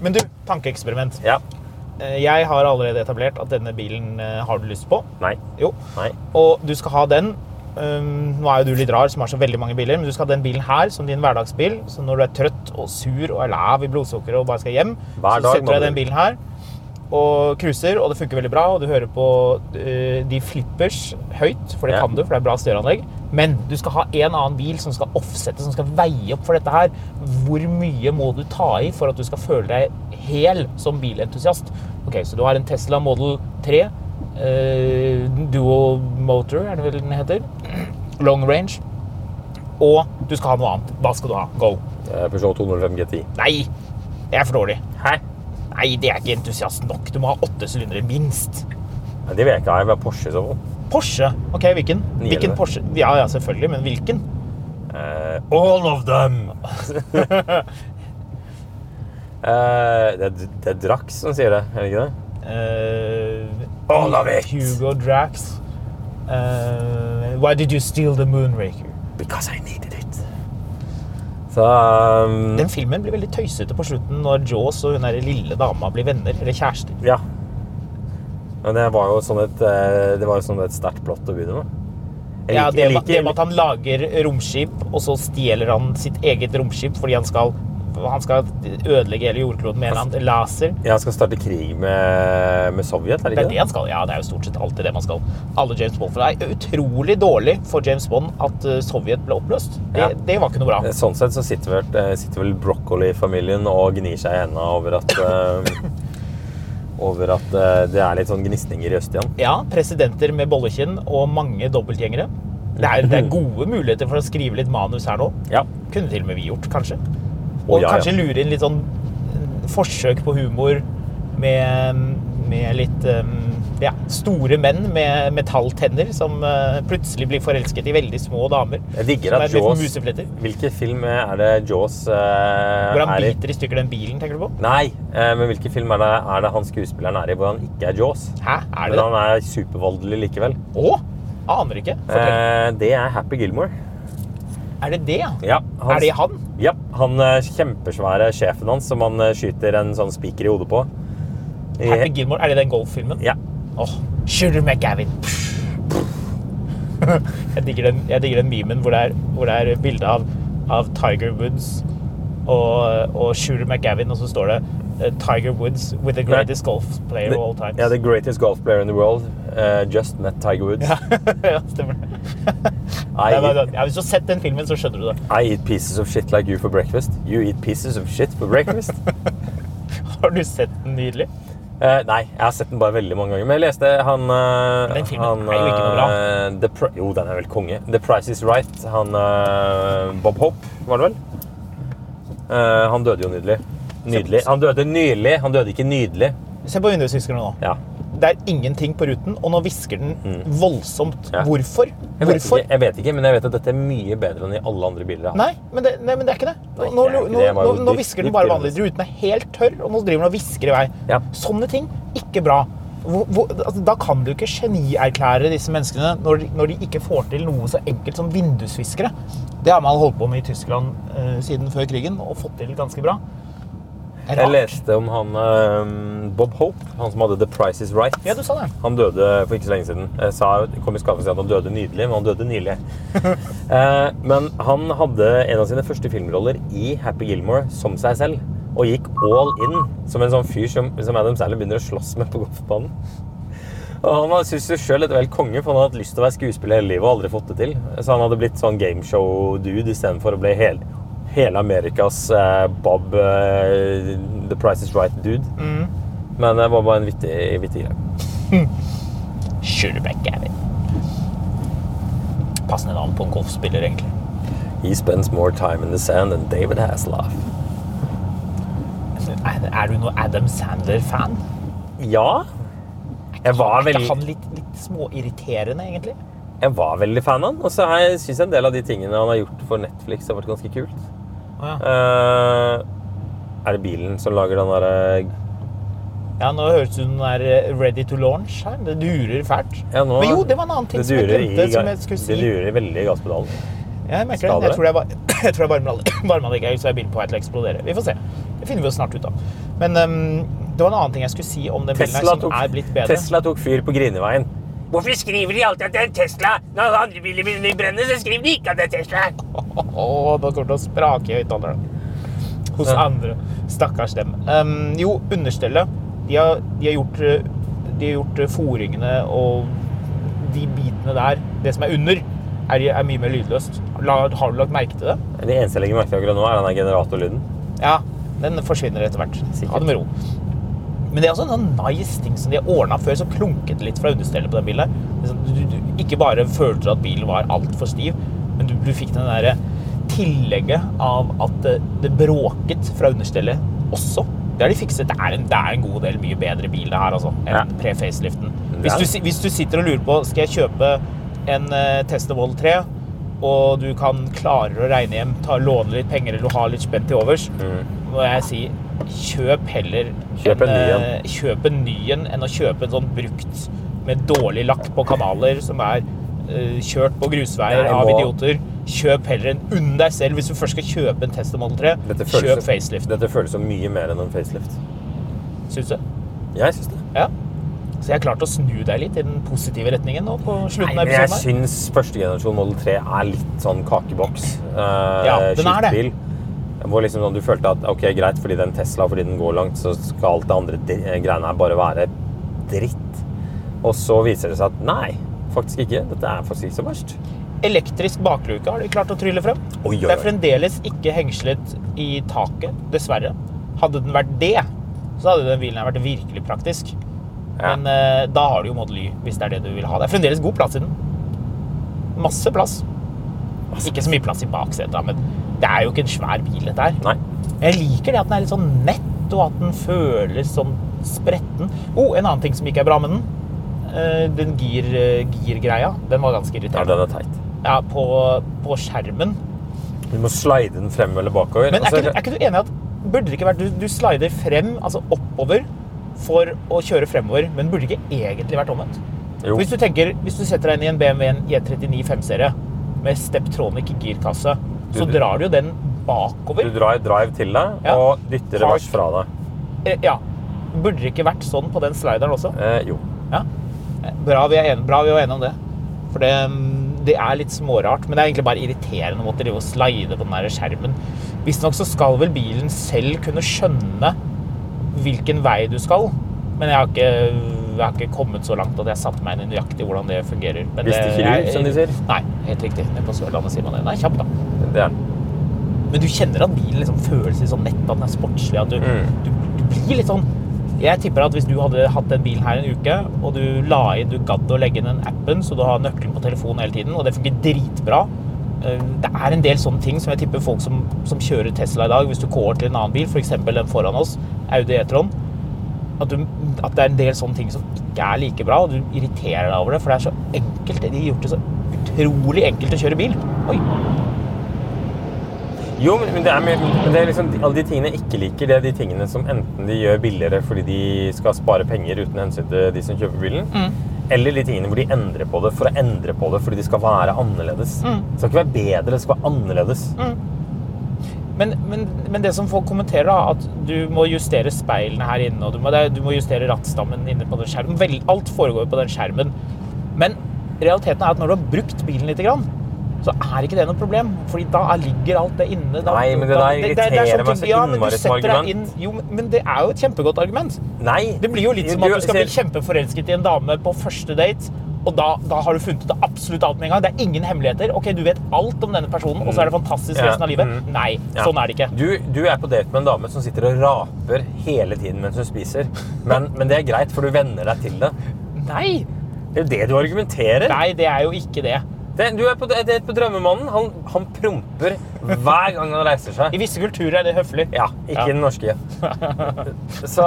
[SPEAKER 2] Men du, tankeeksperiment.
[SPEAKER 3] Ja.
[SPEAKER 2] Eh, Jeg har allerede etablert at denne bilen eh, har du lyst på.
[SPEAKER 3] Nei.
[SPEAKER 2] Jo.
[SPEAKER 3] Nei.
[SPEAKER 2] Og du skal ha den. Um, nå er jo du litt rar som har så veldig mange biler, men du skal ha den bilen her som din hverdagsbil. Så når du er trøtt og sur og er lav i blodsukkeret og bare skal hjem,
[SPEAKER 3] Hver
[SPEAKER 2] så
[SPEAKER 3] dag,
[SPEAKER 2] setter du deg den bilen her og cruiser, og det funker veldig bra. Og du hører på eh, de flippers høyt, for det
[SPEAKER 3] Ja.
[SPEAKER 2] kan du, for det er bra stereoanlegg. Men du skal ha en annen bil som skal offsette, som skal veie opp for dette her. Hvor mye må du ta i for at du skal føle deg hel som bilentusiast? Ok, Så du har en Tesla Model 3. eh, dual motor, er det vel den heter. Long range. Og du skal ha noe annet. Hva skal du ha? Go.
[SPEAKER 3] Eh, Peugeot 205 GTI.
[SPEAKER 2] Nei! Det er for dårlig.
[SPEAKER 3] Hæ?
[SPEAKER 2] Nei, det er ikke entusiast nok. Du må ha åtte sylindere minst.
[SPEAKER 3] Nei, Det vil jeg ikke ha. Jeg vil ha Porsche i så fall.
[SPEAKER 2] Porsche. Ok, hvilken?
[SPEAKER 3] 911.
[SPEAKER 2] Hvilken Porsche? Ja, ja, selvfølgelig, men hvilken?
[SPEAKER 3] Uh, all of them! uh, det, er, det er Drax som sier det, er det ikke det?
[SPEAKER 2] Uh,
[SPEAKER 3] All of it.
[SPEAKER 2] Hugo Drax. Eh, why did you steal the Moonraker?
[SPEAKER 3] Because I needed it. Så um,
[SPEAKER 2] Den filmen blir veldig tøysete på slutten når Jaws og hun der lille dama blir venner, eller kjærester.
[SPEAKER 3] Ja. Men det var jo sånn et, eh, det var jo sånn et sterkt plott å begynne med. Jeg
[SPEAKER 2] Ja, det,
[SPEAKER 3] liker-
[SPEAKER 2] det med at han lager romskip, og så stjeler han sitt eget romskip fordi han skal, han skal ødelegge hele jordkloden med en laser.
[SPEAKER 3] Ja, han skal starte krig med, med Sovjet, er det
[SPEAKER 2] Det er det han skal. Ja, det er jo stort sett alltid det man skal. Alle James Bond. For det er utrolig dårlig for James Bond at eh, Sovjet ble oppløst. Det,
[SPEAKER 3] Ja.
[SPEAKER 2] det var ikke noe bra.
[SPEAKER 3] Sånn sett så sitter vel, eh, sitter vel Broccoli-familien og gnir seg i hendene over at eh, Over at eh, det er litt sånn gnisninger i øst igjen.
[SPEAKER 2] Ja, presidenter med bollekinn og mange dobbeltgjengere. Det er, det er gode muligheter for å skrive litt manus her nå.
[SPEAKER 3] Ja.
[SPEAKER 2] Kunne til og med vi gjort, kanskje. Og
[SPEAKER 3] ja, ja.
[SPEAKER 2] kanskje lure inn litt sånn mm, forsøk på humor med, med litt um, Ja, Store menn med metalltenner som eh, plutselig blir forelsket i veldig små damer.
[SPEAKER 3] Jeg digger at Jaws. Hvilken film er det Jaws uh,
[SPEAKER 2] Hvor han
[SPEAKER 3] er
[SPEAKER 2] biter i stykker den bilen, tenker du på?
[SPEAKER 3] Nei, uh, men hvilken film er det, er det han skuespilleren er i hvor han ikke er Jaws?
[SPEAKER 2] Hæ, er det men
[SPEAKER 3] han er supervoldelig likevel.
[SPEAKER 2] Å? Aner ikke.
[SPEAKER 3] Eh, det er Happy Gilmore.
[SPEAKER 2] er det det, ja?
[SPEAKER 3] Ja,
[SPEAKER 2] Er det han?
[SPEAKER 3] Ja, han eh, kjempesvære sjefen hans som han eh, skyter en sånn spiker i hodet på.
[SPEAKER 2] Happy Gilmore, er det den golffilmen?
[SPEAKER 3] Ja.
[SPEAKER 2] Åh, Shooter McGavin. jeg, digger den, jeg digger den memen hvor det er, hvor det er bilde av, av Tiger Woods og, og Shooter McGavin, og så står det eh, Tiger Woods with the greatest golf player of all time.
[SPEAKER 3] Ja, the greatest golf player in the world. uh, just met Tiger Woods.
[SPEAKER 2] ja, stemmer det.
[SPEAKER 3] I,
[SPEAKER 2] Ja, men,
[SPEAKER 3] eat,
[SPEAKER 2] ja, hvis du har sett den filmen, så skjønner du det.
[SPEAKER 3] I eat pieces of shit like you for breakfast. You eat pieces of shit for breakfast.
[SPEAKER 2] Har du sett den nydelig?
[SPEAKER 3] Eh, nei, jeg har sett den bare veldig mange ganger. Men jeg leste han uh,
[SPEAKER 2] Den filmen
[SPEAKER 3] han,
[SPEAKER 2] er jo ikke noe bra.
[SPEAKER 3] The jo, den er vel konge. The Price Is Right. Han Bob Hope, var det vel? Han døde jo nydelig. Nydelig. Han døde nylig. Han døde ikke nydelig.
[SPEAKER 2] Se på vindusviskerne nå.
[SPEAKER 3] Ja.
[SPEAKER 2] Det er ingenting på ruten, og nå hvisker den voldsomt.
[SPEAKER 3] Mm. Ja.
[SPEAKER 2] Hvorfor?
[SPEAKER 3] Jeg vet,
[SPEAKER 2] Hvorfor?
[SPEAKER 3] ikke, jeg vet ikke, men jeg vet at dette er mye bedre enn i alle andre biler.
[SPEAKER 2] Nei men, det, nei, men det er ikke det. Nå, nå, nå. Nå, nå hvisker den bare vanlig. Ruten er helt tørr, og nå driver den og hvisker i vei.
[SPEAKER 3] Ja.
[SPEAKER 2] Sånne ting, ikke bra. Hvor, hvor, altså, da kan du ikke genierklære disse menneskene når, når de ikke får til noe så enkelt som vindusviskere. Det har man holdt på med i Tyskland eh, siden før krigen, og fått til ganske bra. Er
[SPEAKER 3] Jeg leste om han eh, Bob Hope, han som hadde The Price Is Right.
[SPEAKER 2] Ja, du sa det.
[SPEAKER 3] Han døde for ikke så lenge siden. Jeg sa, kom i skade for å si at han døde nydelig, men han døde nylig. Eh, men han hadde en av sine første filmroller i Happy Gilmore som seg selv. Og gikk all in som en sånn fyr som, som Adam Sandler begynner å slåss med på golfbanen. Og han syntes jo sjøl dette var helt konge, for han hadde hatt lyst til å være skuespiller hele livet og aldri fått det til. Så han hadde blitt sånn gameshow-dude istedenfor å bli hel, hele Amerikas eh, Bob eh, The Price Is Right-dude. Men det var bare en vittig, vittig greie.
[SPEAKER 2] Sureback Gavin. Passende navn på en golfspiller, egentlig.
[SPEAKER 3] He spends more time in the sand than David Hasselhoff.
[SPEAKER 2] Er, er du noe Adam Sandler-fan?
[SPEAKER 3] Ja. Jeg var,
[SPEAKER 2] Er ikke han litt, litt småirriterende, egentlig?
[SPEAKER 3] jeg var veldig fan av han. Og så syns jeg en del av de tingene han har gjort for Netflix, har vært ganske kult.
[SPEAKER 2] Ja.
[SPEAKER 3] Eh, er det bilen som lager den derre
[SPEAKER 2] Ja, nå høres det ut som den er eh, ready to launch her. Det durer fælt.
[SPEAKER 3] ja, nå-
[SPEAKER 2] Men jo, det var en annen ting som jeg glemte,
[SPEAKER 3] i
[SPEAKER 2] som jeg skulle
[SPEAKER 3] Det durer veldig i gasspedalen.
[SPEAKER 2] Ja, jeg merker det. Jeg tror er bare, jeg tror det varmer varmeanlegg- varmeanlegget, så er bilen på vei til å eksplodere. Vi får se. Det finner vi jo snart ut av. Men um, det var en annen ting jeg skulle si om den bilen her som
[SPEAKER 3] tok,
[SPEAKER 2] er blitt bedre.
[SPEAKER 3] Tesla tok fyr på Grineveien. Hvorfor skriver de alltid at det er en Tesla? Når andre biler begynner å brenne, så skriver de ikke at det er Tesla.
[SPEAKER 2] Åh, da kommer det til å sprake i høyttaleren Hos
[SPEAKER 3] Ja.
[SPEAKER 2] andre. Stakkars dem. Um, jo, understellet. De har, de har gjort, eh, de har gjort eh, foringene og de bitene der, det som er under, er, er mye mer lydløst. La, har du lagt merke til det?
[SPEAKER 3] Det eneste jeg legger merke til akkurat nå, er den generatorlyden.
[SPEAKER 2] Ja, den forsvinner etter hvert.
[SPEAKER 3] Sikkert.
[SPEAKER 2] Ha det med ro. Men det er også en sånn nice ting som de har ordna før, som klunket litt fra understellet på den bilen. sånn, Du, du, ikke bare følte du at bilen var altfor stiv, men du, du fikk den derre tillegget av at det, det bråket fra understellet også. Det har de fikset. Det er en, det er en god del mye bedre bil det her, altså, enn
[SPEAKER 3] Ja.
[SPEAKER 2] pre-faceliften. Hvis du, hvis du sitter og lurer på skal jeg kjøpe en uh, Tesla Vold 3, og du kan klarer å regne hjem, ta, låne litt penger eller du har litt spent til overs, må jeg si kjøp heller
[SPEAKER 3] Kjøp en ny en.
[SPEAKER 2] eh, kjøp en ny en enn å kjøpe en sånn brukt med dårlig lakk på kanaler som er uh, kjørt på grusveier
[SPEAKER 3] Nei,
[SPEAKER 2] av idioter. Kjøp heller en unn deg selv. Hvis du først skal kjøpe en Tesla Model 3,
[SPEAKER 3] Dette føles,
[SPEAKER 2] kjøp facelift.
[SPEAKER 3] Dette føles som mye mer enn en facelift.
[SPEAKER 2] Syns du?
[SPEAKER 3] Jeg syns det.
[SPEAKER 2] Ja. Så jeg har klart å snu deg litt i den positive retningen nå på slutten av
[SPEAKER 3] jeg
[SPEAKER 2] episoden. her.
[SPEAKER 3] syns førstegenerasjon Model 3 er litt sånn kakeboks. Uh,
[SPEAKER 2] Ja, den er det.
[SPEAKER 3] Hvor liksom sånn, du følte at ok, greit, fordi den Tesla fordi den går langt, så skal alt det andre eh, greiene her bare være dritt. Og så viser det seg at nei, faktisk ikke. Dette er faktisk ikke så verst.
[SPEAKER 2] Elektrisk bakluke har de klart å trylle frem.
[SPEAKER 3] Oi, oi,
[SPEAKER 2] Det er fremdeles ikke hengslet i taket, dessverre. Hadde den vært det, så hadde den bilen vært virkelig praktisk.
[SPEAKER 3] Ja.
[SPEAKER 2] Men eh, da har du jo Model Y, hvis det er det du vil ha. Det er fremdeles god plass i den. Masse plass. Ikke så mye plass i baksetet, men det er jo ikke en svær bil, dette her.
[SPEAKER 3] Nei.
[SPEAKER 2] Jeg liker det at den er litt sånn nett, og at den føles sånn spretten. Oh, en annen ting som ikke er bra med den. eh, den gir, eh, gir-greia, den var ganske
[SPEAKER 3] Ja, den er teit.
[SPEAKER 2] Ja, på, på skjermen.
[SPEAKER 3] Du må slide den frem eller bakover.
[SPEAKER 2] Men er
[SPEAKER 3] Altså,
[SPEAKER 2] ikke, du- er ikke du enig i at burde det ikke vært du, du slider frem, altså oppover, for å kjøre fremover, men burde det ikke egentlig vært omvendt?
[SPEAKER 3] Jo.
[SPEAKER 2] Hvis du tenker, hvis du setter deg inn i en BMW E39 5-serie med Steptronic girkasse, så
[SPEAKER 3] Du-
[SPEAKER 2] drar du jo den bakover.
[SPEAKER 3] Du drar drive til deg
[SPEAKER 2] Ja.
[SPEAKER 3] og dytter
[SPEAKER 2] Park.
[SPEAKER 3] revers fra deg.
[SPEAKER 2] Eh, Ja. Burde det ikke vært sånn på den slideren også?
[SPEAKER 3] Eh, jo.
[SPEAKER 2] Ja. Eh, Bra vi er enige, bra vi var enige om det. For det, mm, det er litt smårart, men det er egentlig bare irriterende å måtte drive og slide på den der skjermen. Visstnok så skal vel bilen selv kunne skjønne hvilken vei du skal. Men jeg har ikke, jeg har ikke kommet så langt at jeg satte meg inn i nøyaktig hvordan det fungerer. Men
[SPEAKER 3] Visste
[SPEAKER 2] det-
[SPEAKER 3] ikke du, som de sier?
[SPEAKER 2] Nei, helt riktig. På Sørlandet sier man det. Nei, kjapt da.
[SPEAKER 3] Det er den.
[SPEAKER 2] Men du kjenner at bilen liksom føles litt sånn nett, at den er sportslig. At du,
[SPEAKER 3] Mm.
[SPEAKER 2] du, du blir litt sånn Jeg tipper at hvis du hadde hatt den bilen her en uke, og du la inn, du gadd å legge inn den appen, så du har nøkkelen på telefonen hele tiden, og det fungerer dritbra eh, Det er en del sånne ting som jeg tipper folk som, som kjører Tesla i dag, hvis du går til en annen bil, f.eks. den foran oss, Audi E-tron, at, du, at det er en del sånne ting som ikke er like bra, og du irriterer deg over det, for det er så enkelt. De har gjort det så utrolig enkelt å kjøre bil. Oi.
[SPEAKER 3] Jo, men det er, men det er liksom alle de tingene jeg ikke liker, det er de tingene som enten de gjør billigere fordi de skal spare penger uten hensyn til de som kjøper bilen,
[SPEAKER 2] Mm.
[SPEAKER 3] eller de tingene hvor de endrer på det for å endre på det fordi de skal være annerledes.
[SPEAKER 2] Mm.
[SPEAKER 3] Det skal ikke være bedre, det skal være annerledes.
[SPEAKER 2] Men, men, men det som folk kommenterer, da, at du må justere speilene her inne, og du må, du må justere rattstammen inne på den skjermen. Vel, alt foregår på den skjermen. Men realiteten er at når du har brukt bilen litt, så er ikke det noe problem. Fordi da ligger alt det inne. Da,
[SPEAKER 3] Nei, men det der irriterer
[SPEAKER 2] det,
[SPEAKER 3] meg
[SPEAKER 2] ting-
[SPEAKER 3] så
[SPEAKER 2] ja, men
[SPEAKER 3] innmari som argument.
[SPEAKER 2] inn- Jo, men det er jo et kjempegodt argument.
[SPEAKER 3] Nei!
[SPEAKER 2] Det blir jo litt som at
[SPEAKER 3] Du
[SPEAKER 2] du skal bli kjempeforelsket i en dame på første date, og da, da har du funnet ut absolutt alt med en gang. Det er ingen hemmeligheter. Ok, du vet alt om denne personen, og så er det fantastisk
[SPEAKER 3] Ja,
[SPEAKER 2] resten av livet.
[SPEAKER 3] mm.
[SPEAKER 2] Nei, sånn er det ikke.
[SPEAKER 3] Du, du er på date med en dame som sitter og raper hele tiden mens hun spiser. Men, men det er greit, for du venner deg til det.
[SPEAKER 2] Nei!
[SPEAKER 3] Det er jo det du argumenterer.
[SPEAKER 2] Nei, det er jo ikke det.
[SPEAKER 3] Det, du er på date på Drømmemannen. Han, han promper hver gang han reiser seg.
[SPEAKER 2] I visse kulturer er det høflig.
[SPEAKER 3] Ja, ikke
[SPEAKER 2] Ja.
[SPEAKER 3] den norske. Så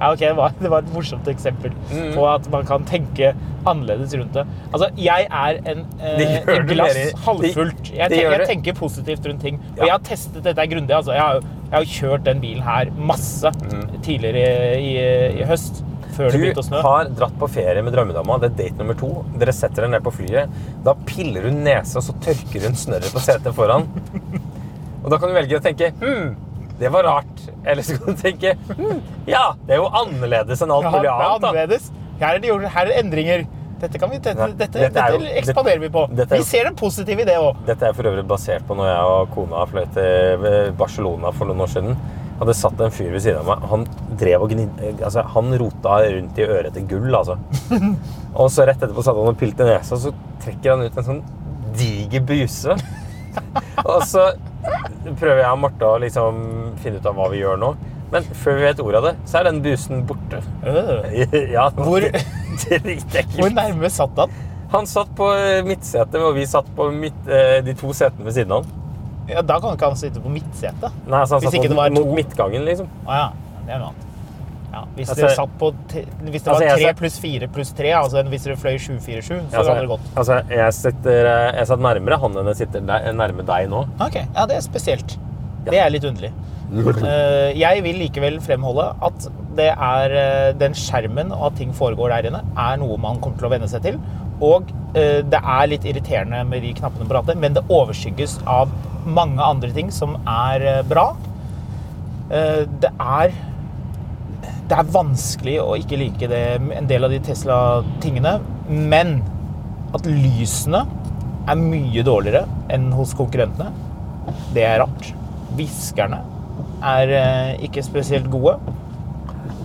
[SPEAKER 2] Ja, ok, det var, det var et morsomt eksempel
[SPEAKER 3] Mm.
[SPEAKER 2] på at man kan tenke annerledes rundt det. Altså, jeg er en, eh, et glass
[SPEAKER 3] mer
[SPEAKER 2] halvfullt. Jeg, tenker, jeg tenker positivt rundt ting. Og jeg har testet dette grundig. Altså. Jeg, har, jeg har kjørt den bilen her masse tidligere i, i, i høst, før det begynte å
[SPEAKER 3] Mm. du
[SPEAKER 2] snø.
[SPEAKER 3] har dratt på ferie med drømmedama. Det er date nummer to. Dere setter dere ned på flyet. Da piller hun nesa, og så tørker hun snørret på setet foran. Og da kan du velge å tenke hm, det var rart. Eller så kan du tenke hm, ja, det er jo annerledes enn alt mulig annet.
[SPEAKER 2] Her er det gjort her er det endringer. Dette, kan vi, dette,
[SPEAKER 3] Ja,
[SPEAKER 2] dette,
[SPEAKER 3] dette jo-
[SPEAKER 2] ekspanderer vi på.
[SPEAKER 3] jo-
[SPEAKER 2] Vi ser det positive i det òg.
[SPEAKER 3] Dette er for øvrig basert på når jeg og kona fløy til Barcelona for noen år siden. Hadde satt en fyr ved siden av meg. Han drev og gnid... Altså, han rota rundt i øret etter gull, altså. Og så rett etterpå satt han og pilte nesa, og så trekker han ut en sånn diger buse. Og så prøver jeg og Marte å liksom finne ut av hva vi gjør nå. Men før vi vet ordet av det, så er den busen borte.
[SPEAKER 2] Øh.
[SPEAKER 3] Ja,
[SPEAKER 2] Hvor-. Hvor nærme satt han?
[SPEAKER 3] Han satt på midtsetet, og vi satt på midt, eh, de to setene ved siden av han.
[SPEAKER 2] Ja, da kan ikke han sitte på midtsetet.
[SPEAKER 3] Nei, så han
[SPEAKER 2] Hvis
[SPEAKER 3] satt mot, mot midtgangen, liksom.
[SPEAKER 2] Ah, ja. Det er noe annet. Ja, hvis
[SPEAKER 3] Altså-
[SPEAKER 2] dere satt på Hvis det
[SPEAKER 3] Altså,
[SPEAKER 2] var
[SPEAKER 3] jeg
[SPEAKER 2] tre
[SPEAKER 3] satt-
[SPEAKER 2] pluss fire pluss tre, altså hvis dere fløy 747, så
[SPEAKER 3] Altså,
[SPEAKER 2] hadde det gått.
[SPEAKER 3] altså, jeg, sitter, eh, jeg satt nærmere han enn jeg sitter der, nærme deg nå.
[SPEAKER 2] Ok, ja, det er spesielt. Det er litt underlig. Eh, Jeg vil likevel fremholde at det er eh, den skjermen og at ting foregår der inne, er noe man kommer til å venne seg til. Og det er litt irriterende med de knappene på rattet, men det overskygges av mange andre ting som er bra. Det er det er vanskelig å ikke like det, en del av de Tesla-tingene, men at lysene er mye dårligere enn hos konkurrentene, det er rart. Viskerne er eh, ikke spesielt gode.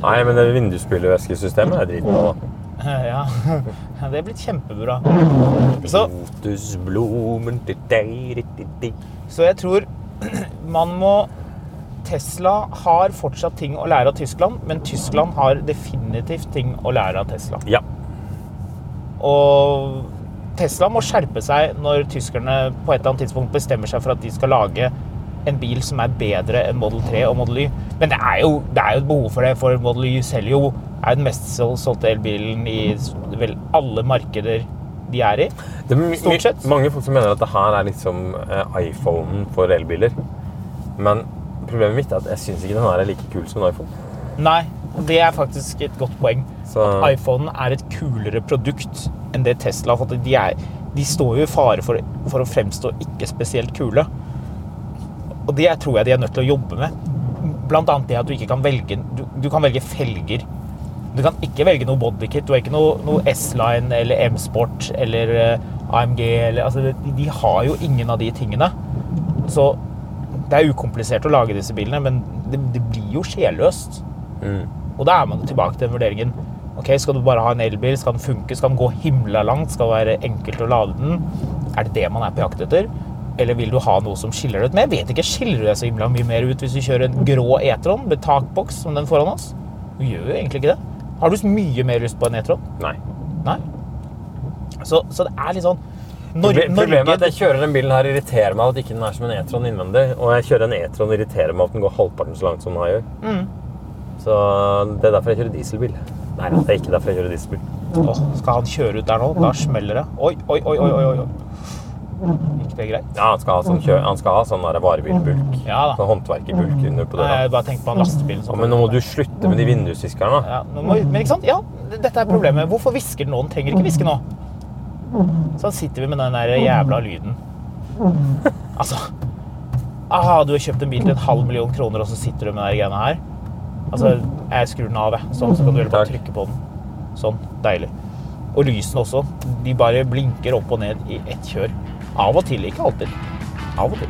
[SPEAKER 3] Nei, men det vindusspylevæskesystemet er dritbra.
[SPEAKER 2] Ja, det er blitt kjempebra. Så,
[SPEAKER 3] Lotusblomen til deg, di, di, di.
[SPEAKER 2] så jeg tror man må Tesla har fortsatt ting å lære av Tyskland, men Tyskland har definitivt ting å lære av Tesla.
[SPEAKER 3] Ja.
[SPEAKER 2] Og Tesla må skjerpe seg når tyskerne på et eller annet tidspunkt bestemmer seg for at de skal lage en bil som er bedre enn Model 3 og Model Y. Men det er jo, det er jo et behov for det, for Model Y selger jo er den mest sol- solgte elbilen i vel alle markeder de er i. Stort sett.
[SPEAKER 3] mange folk som mener at det her er liksom eh, iPhonen for elbiler. Men problemet mitt er at jeg syns ikke den her er like kul som en iPhone.
[SPEAKER 2] Nei, det er faktisk et godt poeng.
[SPEAKER 3] Så-
[SPEAKER 2] At iPhonen er et kulere produkt enn det Tesla har fått. De, er, de står jo i fare for, for å fremstå ikke spesielt kule. Og det tror jeg de er nødt til å jobbe med. Blant annet det at du ikke kan velge Du, du kan velge felger. Du kan ikke velge noe bodykit. Du har ikke noe, noe S-Line eller M-Sport eller eh, AMG eller altså, de, de har jo ingen av de tingene. Så det er ukomplisert å lage disse bilene, men det, det blir jo sjelløst. Og da er man tilbake til den vurderingen. Ok, Skal du bare ha en elbil? Skal den funke? Skal den gå himla langt? Skal det være enkelt å lade den? Er det det man er på jakt etter? Eller vil du ha noe som skiller det ut? Men jeg vet ikke, skiller det så himla mye mer ut hvis du kjører en grå E-tron med takboks som den foran oss? Du gjør jo egentlig ikke det. Har du mye mer lyst på en E-tron?
[SPEAKER 3] Nei.
[SPEAKER 2] Nei. Så, så det er litt sånn Nor
[SPEAKER 3] Proble- Problemet er at jeg kjører den bilen her irriterer meg at ikke den er som en E-tron innvendig. Og jeg kjører en E-tron og irriterer meg at den går halvparten så langt som den her gjør.
[SPEAKER 2] Mm.
[SPEAKER 3] Så det er derfor jeg kjører dieselbil. Nei, det er ikke derfor jeg kjører dieselbil.
[SPEAKER 2] Åh, Skal han kjøre ut der nå? Da smeller det. Oi, oi, oi, oi, oi. Gikk det greit?
[SPEAKER 3] Ja, han skal ha sånn, kjø han skal ha sånn varebilbulk.
[SPEAKER 2] Ja da.
[SPEAKER 3] Sånn håndverkerbulk under på
[SPEAKER 2] Nei, jeg bare tenk på en lastebil.
[SPEAKER 3] Ja, men nå må du slutte med de vindusviskerne.
[SPEAKER 2] Ja, men ikke sant? Ja, dette er problemet. Hvorfor hvisker den nå? Den trenger ikke hviske nå. Så sitter vi med den der jævla lyden. Altså ah, Du har kjøpt en bil til en halv million kroner, og så sitter du med de greiene her. Altså, jeg skrur den av, jeg. Sånn, så kan du bare
[SPEAKER 3] Takk.
[SPEAKER 2] trykke på den. Sånn. Deilig. Og lysene også. De bare blinker opp og ned i ett kjør. Av og til. Ikke alltid. Av og til.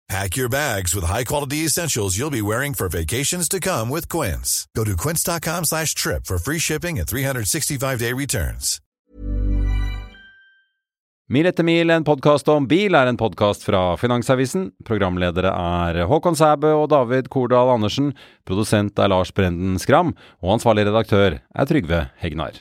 [SPEAKER 5] Pack your bags with high-quality essentials you'll be wearing for vacations to come with Quince. Go to quince.com slash trip for free shipping and 365-day returns.
[SPEAKER 6] Mil etter mil, en podkast om bil, er en podkast fra Finansavisen. Programledere er Håkon Sæbø og David Kordal Andersen. Produsent er Lars Brenden Skram. Og ansvarlig redaktør er Trygve Hegnar.